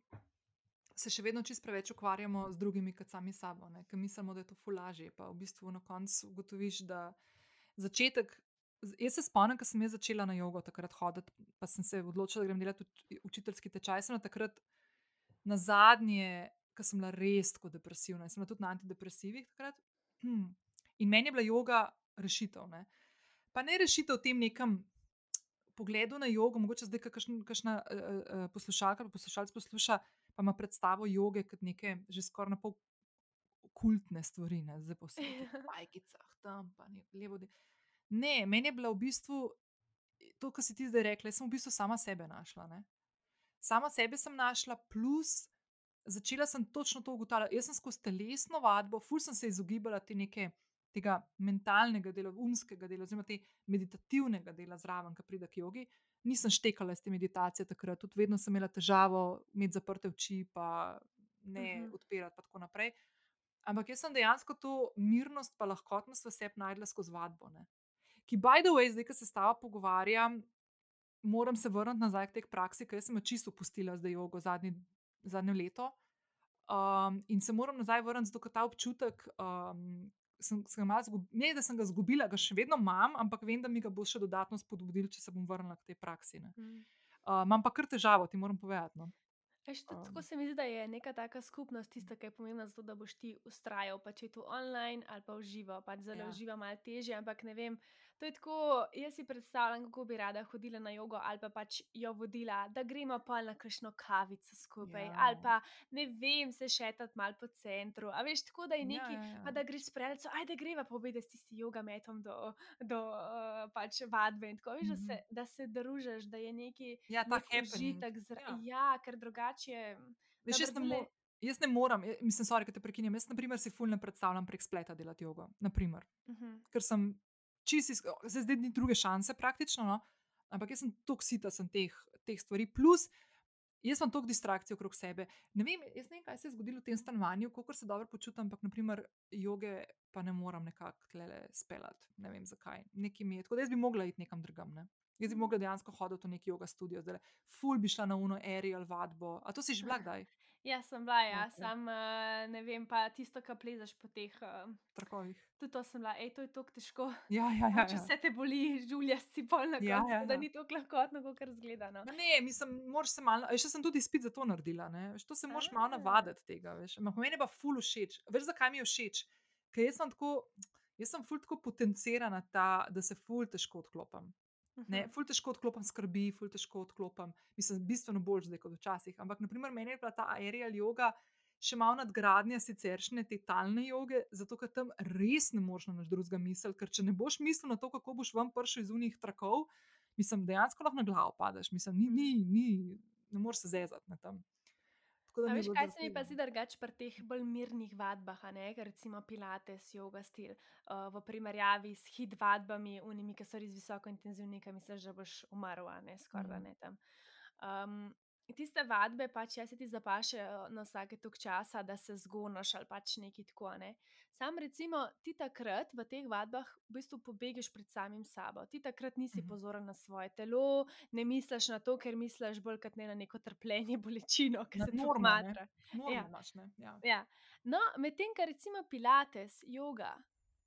se še vedno čist preveč ukvarjamo z drugimi, kot sami sabo. Ker mislimo, da je to fulaže. Pa v bistvu na koncu ugotoviš, da začetek. Jaz se spomnim, ko sem jaz začela na jogo takrat hoditi, pa sem se odločila, da grem delati uč- učiteljski tečaj. Sem takrat na zadnje, ko sem bila res tako depresivna. Sem bila tudi na antidepresivih takrat. In meni je bila joga rešitev. Ne. Pa ne rešitev v tem nekem pogledu na jogo, mogoče zdaj kakšna uh, uh, poslušalka ali poslušalec posluša, pa ima predstavo joge kot neke že skoraj na pol kultne stvari, ne zdaj po svetu, Ja. pajkicah, tam pa ne levo. de- Ne, meni je bila v bistvu to, kar si ti zdaj rekla. Jaz sem v bistvu sama sebe našla. Ne? Sama sebe sem našla, plus začela sem točno to ugotavljati. Jaz sem skozi telesno vadbo, ful sem se izogibala te neke, tega mentalnega dela, umskega dela, oziroma te meditativnega dela zraven, ki pride k jogi. Nisem štekala iz te meditacije takrat, tudi vedno sem imela težavo imeti zaprte oči, pa ne Mhm. odpirati, pa tako naprej. Ampak jaz sem dejansko to mirnost, pa lahkotnost v sebi najdla skozi vadbo. Ne. Ki, by the way, zdaj, ko se s tabo pogovarjam, moram se vrniti nazaj k tej praksi, ker sem jo čisto pustila zdaj jogo zadnji, zadnje leto. Um, in se moram nazaj vrniti, zato ta občutek. Um, Sem, sem zgub, ne, da sem ga izgubila, ga še vedno imam, ampak vem, da mi ga bo še dodatno spodbudil, če se bom vrnila k tej praksi. Mm. Uh, imam pa kar težavo, ti moram povedati. No. Eš, um. Tako se mi zdi, da je neka taka skupnost tista, ki je pomembna za to, da boš ti ustrajal, pa če je to online ali pa uživo. Pač zelo ja. uživa malo teže, ampak ne vem. To je tako, jaz si predstavljam, kako bi rada hodila na jogo ali pa pač jo vodila, da gremo pa na kakšno kavico skupaj ja. ali pa ne vem, se šetati mal po centru. A veš, tako da je ja, neki, ja, ja, ja. da greš s prelco, ajde greva pobiti s tisti joga metom do, do uh, pač vadbe in tako, veš, mm -hmm. da, se, da se družiš, da je neki ja, ta užitek. Ja. ja, ker drugače. Veš, jaz, ne mo jaz ne morem, mislim, sorry, da te prekinjam. Jaz, na primer, si fulno predstavljam prek spleta delati jogo. Uh mhm. -huh. Ker sem čisi, se zdaj ni druge šanse, praktično. No? Ampak jaz sem toksita sem teh, teh stvari, plus jaz imam toliko distrakcij okrog sebe. Ne vem, jaz ne vem, kaj se je zgodilo v tem stanovanju, kako se dobro počutim, ampak naprimer joge pa ne morem nekako tle speljati. Ne vem zakaj. Nekaj mi je. Tako da jaz bi mogla iti nekam drugam. Ne? Jaz bi mogla dejansko hoditi v neki yoga studio, zdaj ful bi šla na uno aerial vadbo. A to si že bila kdaj? Ja, sem bila, ja, okay. sam uh, ne vem, pa tisto, kar plezaš po teh uh, trakovih. Tudi to sem bila, ej, to je tako težko. Ja, ja, ja. Če ja. se te boli, žulja si polna, ja, ja, ja. da ni tako lahkotno, kot razgleda. No. Ne, mislim, moraš se malo, še sem tudi spet za to naredila, ne? veš, to se moraš malo navaditi tega, veš. Ampak meni pa ful všeč. Veš, zakaj mi je všeč? Ker jaz sem tako, jaz sem ful tako potencirana, ta, da se ful težko odklopim. Ne, ful težko odklopim skrbi, ful težko odklopim, mislim, bistveno bolj zdaj kot včasih. Ampak, naprimer, meni je bila ta aerial yoga še malo nadgradnja siceršne te talne joge, zato ker tam res ne moreš na drugega misliti, ker če ne boš mislil na to, kako boš vam prišel iz unih trakov, mislim, dejansko lahko na glavo padeš, mislim, ni, ni, ni, ne moreš se zezati na tam. A veš, kaj se mi pa zdi drugače pri teh bolj mirnih vadbah, recimo Pilates, yoga stil, uh, v primerjavi s hit vadbami, unimi, ki so res visoko intenzivni, ki misliš, da boš umrl, ne skoraj da mm. ne tam. Um, tiste vadbe, pač jaz se ti zapašajo na vsake tok časa, da se zgonoš ali pač neki tako. Ne? Sam recimo ti takrat v teh vadbah v bistvu pobegiš pred samim sabo. Ti takrat nisi mhm. pozoren na svoje telo, ne misliš na to, ker misliš bolj kot ne na neko trpljenje, bolečino, ki se ti odmatra. Ja. Ja. Ja. No, medtem, kar recimo pilates, yoga,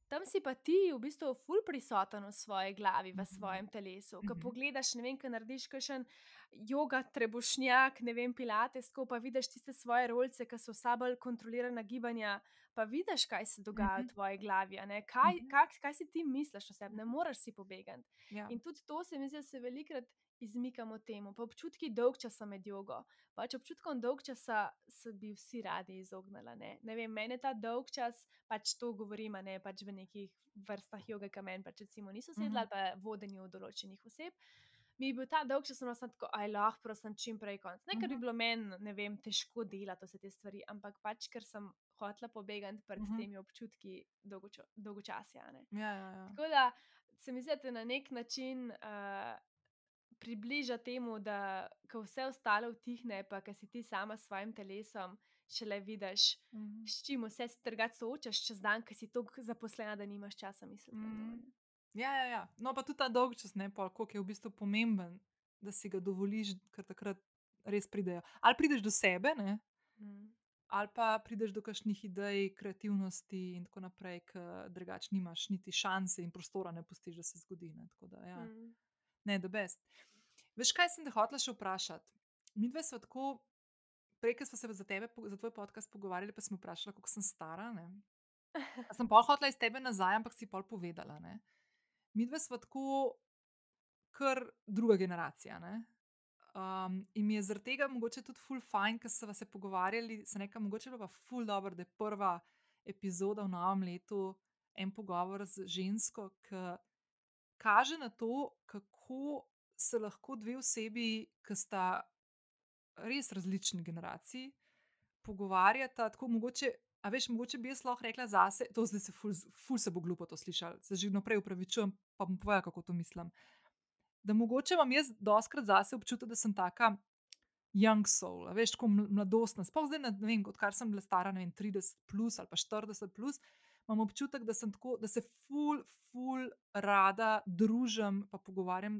Tam si pa ti v bistvu ful prisoten v svoji glavi, v mhm. svojem telesu. Ko mhm. pogledaš, ne vem, kaj narediš, kakšen yoga, trebušnjak, ne vem, pilates, ko pa vidiš tiste svoje rolce, ki so vsa bolj kontrolirana gibanja, pa vidiš, kaj se dogaja v mhm. tvoji glavi. Kaj, kaj, kaj si ti misliš o sebi, ne moreš si pobegati. Ja. In tudi to se mi zdi, da se velikrat izmikamo temu. Pa občutki dolg časa med jogo. Pač občutkom dolg časa se bi vsi radi izognili. Ne? ne vem, meni ta dolg čas, pač to govorim, ne pač v nekih vrstah joge, ki meni pač recimo niso sedli mm -hmm. ali pa vodenju določenih oseb. Mi je bil ta dolg čas, da sem tako, aj lahko, prosim, čim prej konc. Ne, ker bi mhm. bilo meni, ne vem, težko delati vse te stvari, ampak pač, ker sem hotela pobegati pred mm -hmm. temi občutki dolgočasja. Dolgo ja, ja, ja. Tako da se mi zdi, da na nek način uh, približa temu, da ko vse ostalo utihne, pa ki si ti sama s svojim telesom, šele vidiš, mm -hmm. s čim vse strgati soočaš čez dan, ki si tako zaposlena, da nimaš časa misliti. Mm -hmm. Ja, ja, ja. No, pa tudi ta dolg čas, ne pa koliko je v bistvu pomemben, da si ga dovoliš, ker takrat res pridejo. Ali prideš do sebe, ne? Mm. Ali pa prideš do kakšnih idej, kreativnosti in tako naprej, ker drugače nimaš niti šanse in prostora, ne pustiš, da se zgodi. Ne, da, ja. mm ne, da best. Veš, kaj sem te hotel še vprašati? Mi dve smo tako, prej, ko smo se za tebe, za tvoj podcast pogovarjali, pa smo vprašali, kako sem stara. Ne? Sem pol hotela iz tebe nazaj, ampak si pol povedala. Ne? Mi dve smo tako, kar druga generacija. Um, in mi je zaradi tega mogoče tudi full fajn, ker smo se pogovarjali, se nekaj mogoče pa full dobro, da je prva epizoda v novem letu en pogovor z žensko, ki kaže na to, kako se lahko dve osebi, ki sta res različni generaciji, pogovarjata tako mogoče. A veš, mogoče bi jaz lahko rekla zase, to zdaj se ful, ful se bo glupo to slišal, se že naprej upravičujem, pa bom povedala, kako to mislim. Da mogoče imam jaz doskrat zase občutek, da sem taka young soul, veš, tako mladostna. Sploh zdaj, ne vem, odkar sem bila stara, ne vem, 30 plus ali pa 40 plus, imam občutek, da, tako, da se ful, ful rada družim in pogovarjam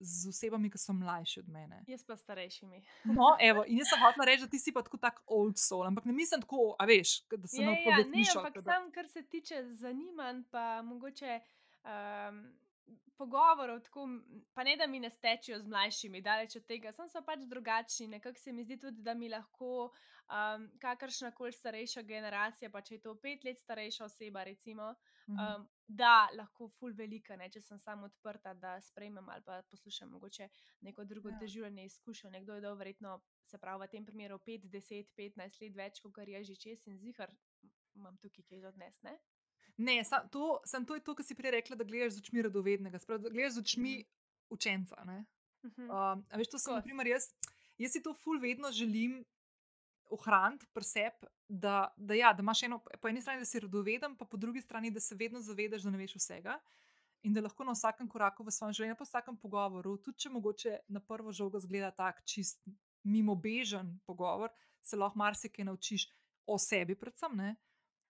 z osebami, ki so mlajši od mene. Jaz pa starejšimi. No, evo, in jaz sem hotel reči, da ti si pa tako tak old soul, ampak ne mislim tako, a veš, da se lahko ja, ne. Ampak tam, kar se tiče zanimanj, pa mogoče. Um, Pogovorov, tako, pa ne da mi ne stečejo z mlajšimi, daleč od tega, sem pa pač drugačni. Nekako se mi zdi tudi, da mi lahko um, kakršna koli starejša generacija, pa če je to pet let starejša oseba, recimo, um, da lahko ful velika, ne, če sem samo odprta, da sprejmem ali pa poslušam mogoče neko drugo ja. doživljanje izkušnjo. Nekdo je dal verjetno, se pravi, v tem primeru 5, 10, 15 let več, kot je že čez in zihar, imam tukaj kaj za odnes. Ne, ne sam, to, sem to, to, kar si prej rekla, da gledaš z očmi radovednega, sprav, da gledaš z očmi mm. učenca. Um, veš, to sem, naprimer, jaz, jaz si to ful vedno želim ohraniti pri sebi, da, da, ja, da imaš eno, po eni strani, da si radoveden, pa po drugi strani, da se vedno zavedaš, da ne veš vsega. In da lahko na vsakem koraku v svojem življenju, pa v vsakem pogovoru, tudi če mogoče na prvo žogo zgleda tako čist mimo bežen pogovor, se lahko marsikaj naučiš o sebi, predvsem, ne?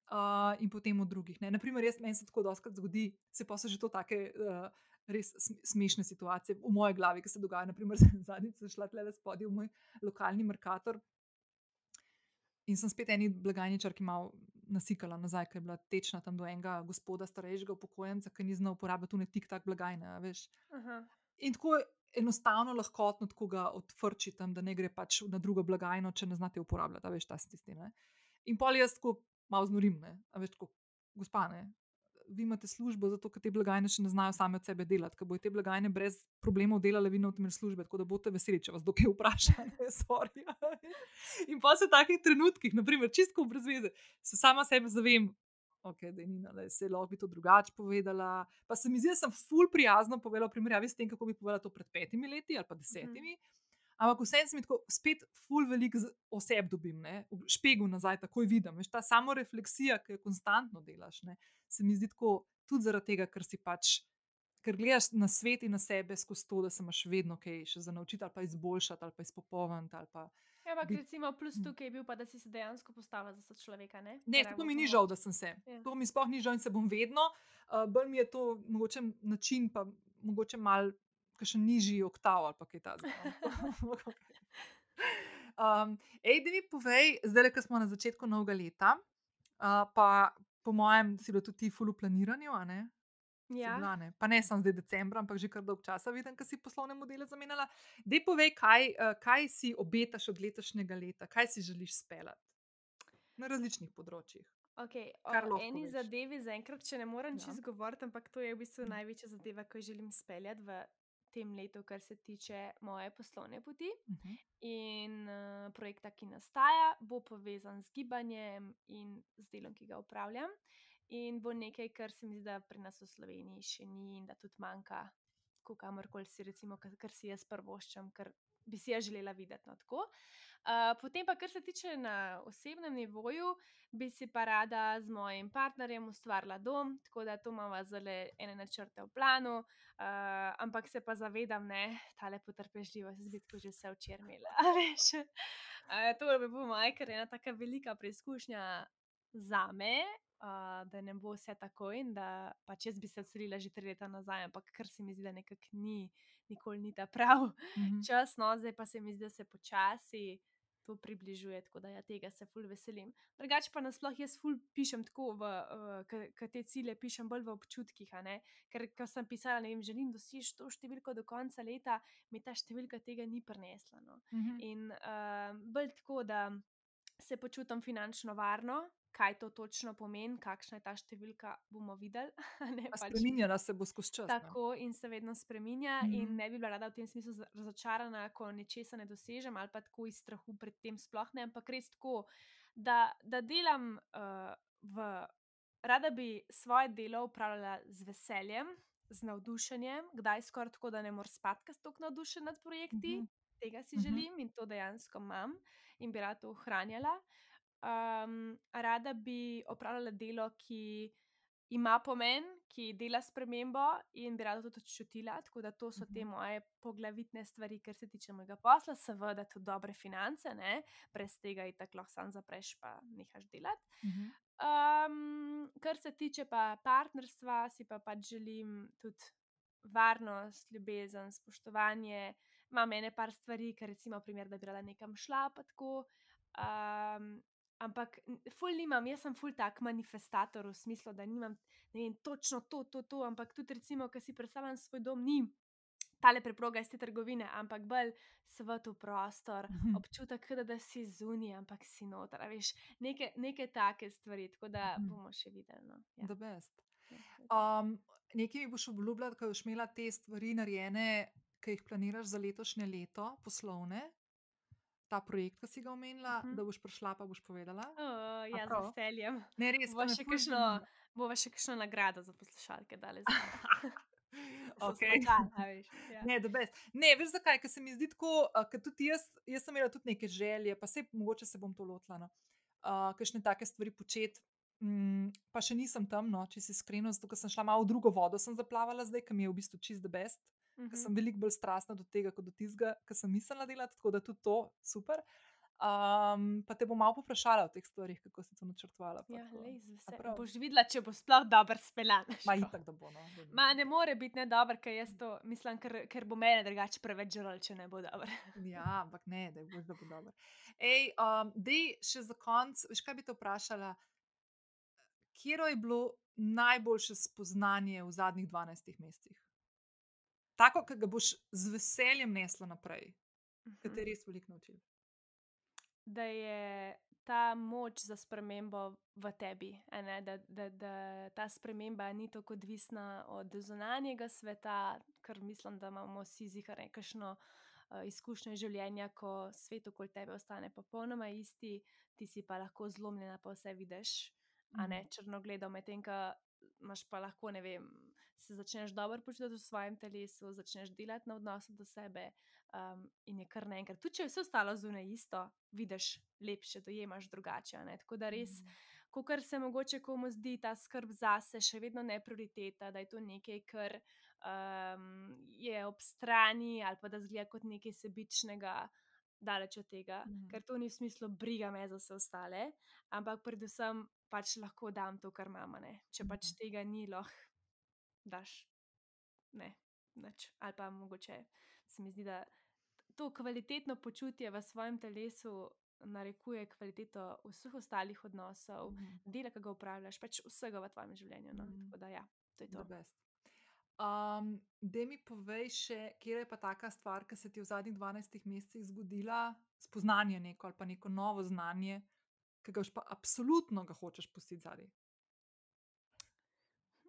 Uh, in potem o drugih. Ne? Naprimer, jaz meni se tako doskrat zgodi, se pa so že to take uh, res smešne situacije v moji glavi, ki se dogajajo. Naprimer, zadnjič sem šla tle spodaj v moj lokalni markator In sem spet eni blagajničar, ki je malo nasikala nazaj, ker je bila tečna tam do enega gospoda, starejšega upokojenca, ki ni znal uporabljati tu ne tik tak blagajne. In tako enostavno lahko tako ga odvrči tam, da ne gre pač na drugo blagajno, če ne znate uporabljati, veš, ta sistem. In pol jaz tako malo znorim, veš, tako gospane vi imate službo, zato ker te blagajne še ne znajo same od sebe delati, ker bodo te blagajne brez problemov delale vi na tem službe, tako da boste veseli, če vas dokaj vprašajo. In pa se v takih trenutkih, naprimer, čistko brez veze, se sama sebe zavem. Okay, da, nina, da se lahko bi to drugače povedala. Pa se mi zdi, da sem ful prijazno povedala, primerjavi s tem, kako bi povedala to pred petimi leti ali pa desetimi. Mm -hmm. Ampak vseeno se mi tako spet ful velik oseb dobim, ne? v špegu nazaj, takoj vidim. Veš, ta samo refleksija, ki jo konstantno delaš, ne? se mi zdi tako tudi zaradi tega, ker si pač. Ker gledaš na svet in na sebe skozi to, da se imaš vedno kaj še za naučiti, ali pa izboljšati, ali pa izpopolniti. Ja, ampak recimo plus hm. tukaj je bil, pa, da si se dejansko postavil za človeka. Ne, ne to mi ni žal, da sem se. Ja. To mi sploh ni žal in se bom vedno. Uh, Bolj mi je to mogoče način, pa mogoče mal še nižji oktav ali kaj takega. um, ej, da mi povej, zdaj, ko smo na začetku novega leta, uh, pa po mojem, si bilo tudi ti fulu planiranju. Ja. Bila, ne? Pa ne samo zdaj decembra, ampak že kar dolgo časa vidim, da si poslovne modele zamenjala. Dej povej, kaj, uh, kaj si obetaš od letošnjega leta, kaj si želiš speljati na različnih področjih. Okay, o eni zadevi, zaenkrat, če ne morem ja. čez govoriti, ampak to je v bistvu največja zadeva, ki jo želim speljati v tem letu, kar se tiče moje poslovne poti. Uh mhm. -huh. In uh, projekta, ki nastaja, bo povezan z gibanjem in z delom, ki ga upravljam. In bo nekaj, kar se mi zdi, da pri nas v Sloveniji še ni in da tudi manjka, kamorkoli si, recimo, kar si jaz prvoščam, ker bi si jaz želela videti. No, Uh, potem pa, kar se tiče na osebnem nivoju, bi si pa rada z mojim partnerjem ustvarila dom, tako da to imamo zelo ene načrte v planu, uh, ampak se pa zavedam, da ta lepo trpežljivost z bitko že vse včermila. Uh, to bi bilo moje, ker je ena tako velika preizkušnja za me. Uh, da ne bo vse tako, in da pač jaz bi se odselila že tri leta nazaj, ampak kar se mi zdi, da nekako ni, nikoli ni ta prav mm -hmm. čas, no zdaj pa se mi zdi, da se počasi to približuje, tako da ja, tega se ful veselim. Drugače pa nasploh jaz ful pišem tako, ker te cilje pišem bolj v občutkih. Ker ko sem pisala, ne vem, želim doseči to številko do konca leta, mi ta številka tega ni prinesla. No. Uh mhm. In uh, bolj tako, da se počutim finančno varno, kaj to točno pomeni, kakšna je ta številka, bomo videli. Pač, spreminjala se bo skozi čas. Tako in se vedno spreminja, mm -hmm. in ne bi bila rada v tem smislu razočarana, ko nečesa ne dosežem, ali pa tako iz strahu pred tem sploh ne, ampak res tako, da, da delam uh, v. Rada bi svoje delo upravljala z veseljem, z navdušenjem, kdaj skoraj tako, da ne morem spati, ker sem tako navdušen nad projekti. Mm -hmm. Tega si mm -hmm. želim in to dejansko imam in bi rada to ohranjala. Um, rada bi opravljala delo, ki ima pomen, ki dela spremembo in bi rada to tudi čutila. Tako da to so te Mhm. moje poglavitne stvari, kar se tiče mojega posla, seveda tudi dobre finance, ne? brez tega je tako lahko sam zapreš, pa nehaš delati. Mhm. Um, kar se tiče pa partnerstva, si pa pač želim tudi varnost, ljubezen, spoštovanje. Imam ene par stvari, ker recimo, primer, da bi rada nekam šla, pa tako. Um, ampak ful nimam, jaz sem ful tak manifestator v smislu, da nimam ne vem, točno to, to, to, ampak tudi recimo, ki si predstavljam svoj dom, ni tale preproga iz te trgovine, ampak bolj svet v prostor, Mhm. občutek, kot da si zunaj, ampak si noter, veš, neke, neke take stvari, tako da Mhm. bomo še videli. No. Ja, The best. Um, nekaj mi boš obljubljal, ko boš imela te stvari narejene, ki jih planiraš za letošnje leto, poslovne, ta projekt, ki si ga omenila, Mhm. da boš prišla, pa boš povedala. O, ja, z veseljem. Ne, res, Bova ker me še kakšno, bova še kakšno nagrado za poslušalke dali za Okej. Ja. Ne, the best. ne, veš zakaj? Ker se mi zdi tako, ker tudi jaz, jaz sem imela tudi neke želje, pa se mogoče se bom to lotila. No. Uh, Kakšne take stvari početi. Mm, pa še nisem tam, no, če si iskrena, zato ker sem šla malo v drugo vodo, sem zaplavala zdaj, ki mi je v bistvu čist the best. Ker Mhm. sem veliko bolj strastna do tega, kot do tistega, kar sem mislila delati, tako da tudi to super. Um, pa te bom malo povprašala o teh stvarih, kako si to načrtovala. Ja, lej? Boš videla, če bo sploh dobro speljan. Ma itak, da bo. No. Ma ne more biti nedober, ker jaz to mislim, ker, ker bo mene drugače preveč žrl, če ne bo dobro. Ja, ampak ne, da bo, da bo dobro. Ej, um, dej še za konec, veš kaj bi te vprašala? Kje je bilo najboljše spoznanje v zadnjih 12 mesecih? Tako, ki ga boš z veseljem nesla naprej, ki te je res veliko naučil. Da je ta moč za spremembo v tebi, ne, da, da, da ta sprememba ni tako odvisna od zunanjega sveta, ker mislim, da imamo vsi zihar nekakšno uh, izkušnjo življenja, ko svet okoli tebe ostane popolnoma isti, ti si pa lahko zlomljena, pa vse vidiš, a ne črnogledo, medtem ko imaš pa lahko, ne vem, se začneš dobro počutiti v svojem telesu, začneš delati na odnosu do sebe. Um, in je kar naenkrat, tudi če je vse ostalo zunaj isto, vidiš lepše, dojemaš drugače. Ne? Tako da res, ko kar se mogoče komu zdi ta skrb zase, še vedno ne prioriteta, da je to nekaj, kar um, je ob strani ali pa da zgleda kot nekaj sebičnega, daleč od tega, Mhm. ker to ni v smislu briga me za vse ostale, ampak predvsem pač lahko dam to, kar imamo. Če pač Mhm. tega ni, lahko daš ne, nič. Ali pa mogoče se mi zdi, da to kvalitetno počutje v svojem telesu narekuje kvaliteto vseh ostalih odnosov, Mhm. dela, ki ga upravljaš, pač vsega v tvojem življenju. No? Mhm. Tako da ja, to je to. best. Um, da mi povej še, kje je pa taka stvar, ki se ti je v zadnjih 12 mesecih zgodila, spoznanje neko ali pa neko novo znanje, ki ga pa absolutno ga hočeš pustiti zadaj.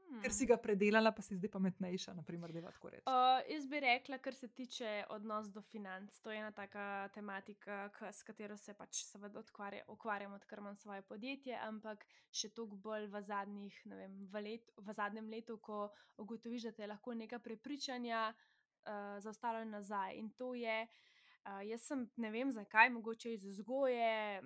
Ker si Hmm. ga predelala, pa si zdaj pametnejša, naprimer, da tako reči. Uh, jaz bi rekla, kar se tiče odnos do financ. To je ena taka tematika, k, s katero se pač seveda ukvarja, ukvarjam, odkar imam svoje podjetje, ampak še toliko bolj v, zadnjih, vem, v, let, v zadnjem letu, ko ugotoviš, da te lahko neka prepričanja uh, zaustavljajo nazaj. In to je, uh, jaz sem ne vem zakaj, mogoče iz vzgoje,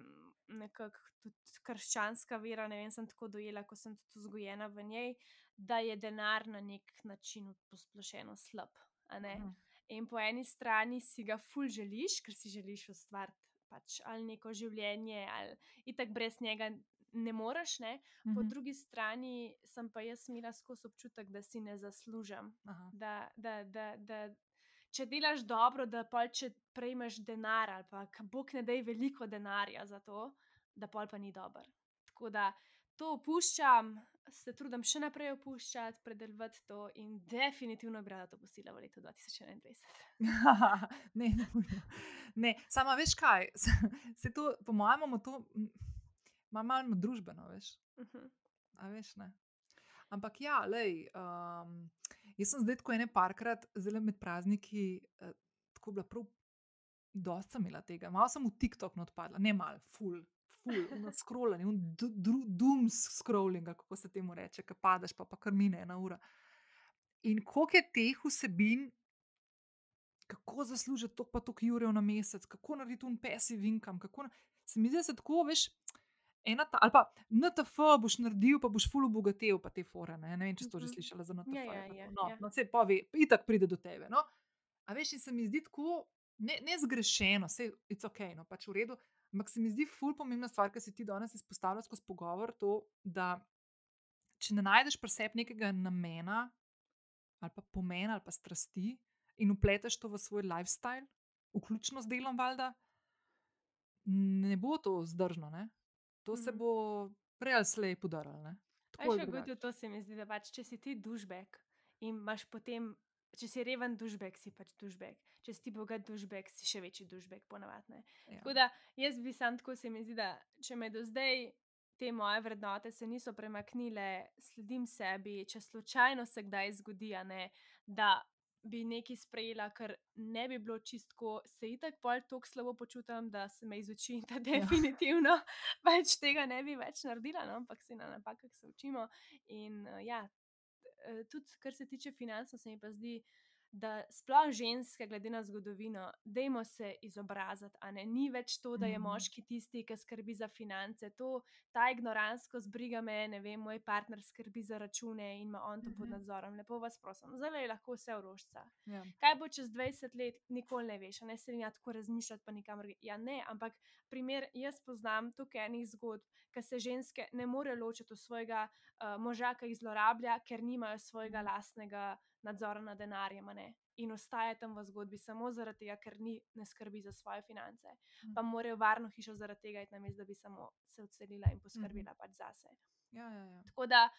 nekako tudi krščanska vera, ne vem, sem tako dojela, ko sem tudi vzgojena v njej da je denar na nek način posplošeno slab. Mhm. In po eni strani si ga ful želiš, ker si želiš ustvariti pač ali neko življenje, ali itak brez njega ne moreš, ne. Po Mhm. drugi strani sem pa jaz imela skozi občutek, da si ne zaslužim. Aha. Da, da, da, da če delaš dobro, da pol če prejmeš denar ali pa Bog ne dej veliko denarja za to, da pol pa ni dober. Tako da to opuščam, se trudim še naprej opuščati, predelovati to in definitivno bi rada to pustila v letu 2021. ne, ne, ne, sama veš kaj, se to, po mojem, imamo to, ima malo družbeno, veš. Mhm. A veš, ne. Ampak ja, lej, um, jaz sem zdaj tako ene parkrat, zelo med prazniki, uh, tako bila prav, dosta sem imela tega. Malo sem v TikTok not padla, ne malo, ful, ful, na scrollanje, doom scrollinga, kako se temu reče, ki padeš, pa, pa kar mine ena ura. In koliko je teh vsebin, kako zaslužiti to, pa to, jurjev na mesec, kako narediti un passive income, kako na... se mi zdi, da se tako, veš, ena ta, ali pa NTF boš naredil, pa boš ful obogatil, pa te fore. Ne, ne vem, če si to že Mhm. slišala za NTF. Ja, ja, pa ja. No, ja. no saj pove, itak pride do tebe. No. A veš, in se mi zdi tako, ne, ne zgrešeno, vse je ok, no pač v redu. Ampak se mi zdi ful pomembna stvar, ki si ti danes izpostavila skozi pogovor, to, da če ne najdeš pri sebi nekega namena ali pa pomena ali pa strasti in upleteš to v svoj lifestyle, vključno z delom, valjda, ne bo to zdržno. Ne? To se Mhm. bo prej ali slej podarilo. Tako še ali kot to se mi zdi, da pač, če si ti dušbek in imaš potem, če si reven dušbek, si pač dušbek. Če si bogat dušbek, si še večji dušbek, ponavadi. Ja. Tako da jaz bi sam tako se mi zdi, da če me do zdaj te moje vrednote se niso premaknile, sledim sebi, če slučajno se kdaj zgodi, ne, da bi nekaj sprejela, kar ne bi bilo čistko, se itak pol tako slabo počutim, da se me izuči, da definitivno pač tega ne bi več naredila, no, ampak se na napakah se učimo. In ja, tudi kar se tiče financ, se mi pa zdi, da sploh ženske, glede na zgodovino, dajmo se izobraziti, ni več to, da je Mhm. moški tisti, ki skrbi za finance. To, ta ignorantskost briga me, ne vem, moj partner skrbi za račune in ima on to pod Mhm. nadzorom. Lepo vas prosim, zdaj je lahko vse v rožca. Ja. Kaj bo čez 20 let, nikoli ne veš, ne se ja tako razmišljati, pa nikamor. Ja, ne, ampak primer, jaz poznam tukaj enih zgodb, ki se ženske ne morejo ločiti od svojega uh, moža, ki jih zlorablja, ker nimajo svojega lastnega nadzora nad denarjem, ne. In ostaje tam v zgodbi samo zaradi tega, ker ni, ne skrbi za svoje finance. Pa morajo varno hišo zaradi tega, iti namesto da bi samo se odselila in poskrbela pač zase. Ja, ja, ja. Tako da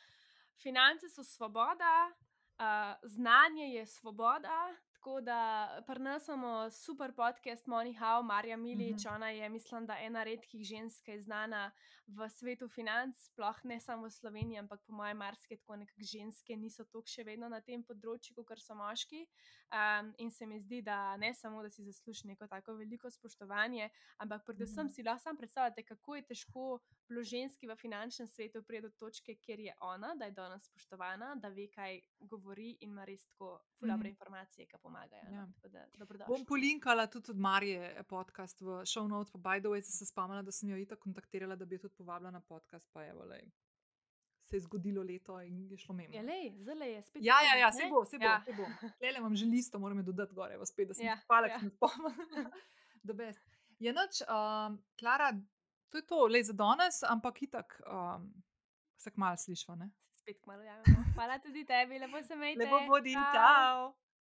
finance so svoboda, uh, znanje je svoboda. Tako da pri nas imamo super podcast Money How, Marja Milič, Mhm. ona je, mislim, da ena redkih žensk, ki je znana v svetu financ, sploh ne samo v Sloveniji, ampak po mojem, marsikaj tako nekako ženske niso tako še vedno na tem področju, kot so moški. Um, in se mi zdi, da ne samo, da si zasluži neko tako veliko spoštovanje, ampak predvsem Mhm. si lahko sam predstavljate, kako je težko bilo ženski v finančnem svetu priti do točke, kjer je ona, da je danes spoštovana, da ve, kaj govori in ima res tako dobre Mhm. informacije, ki pomagajo. Ja. No? Da Bom polinkala tudi od Marije eh, podcast v show notes, pa by the way, sem se spomnila, da sem jo itak kontaktirala, da bi jo tudi povabila na podcast, pa evo, lej. Se je zgodilo leto in je šlo mimo. Ja, lej, zdaj je spet. Ja, ja, ja, se bo, se bo. Ja. Ja. bom. Tele imam že listo, moram dodati gore, evo, spet, da sem Ja, ja, hvala, ja. ja. sem spomnila. The best. Je noč, um, Klara, to je to, le za danes, ampak itak um, se kmalo slišva, ne? Se spet kmalo javimo. Hvala tudi tebi, lepo se imejte. Lepo bodi, Čau. čau!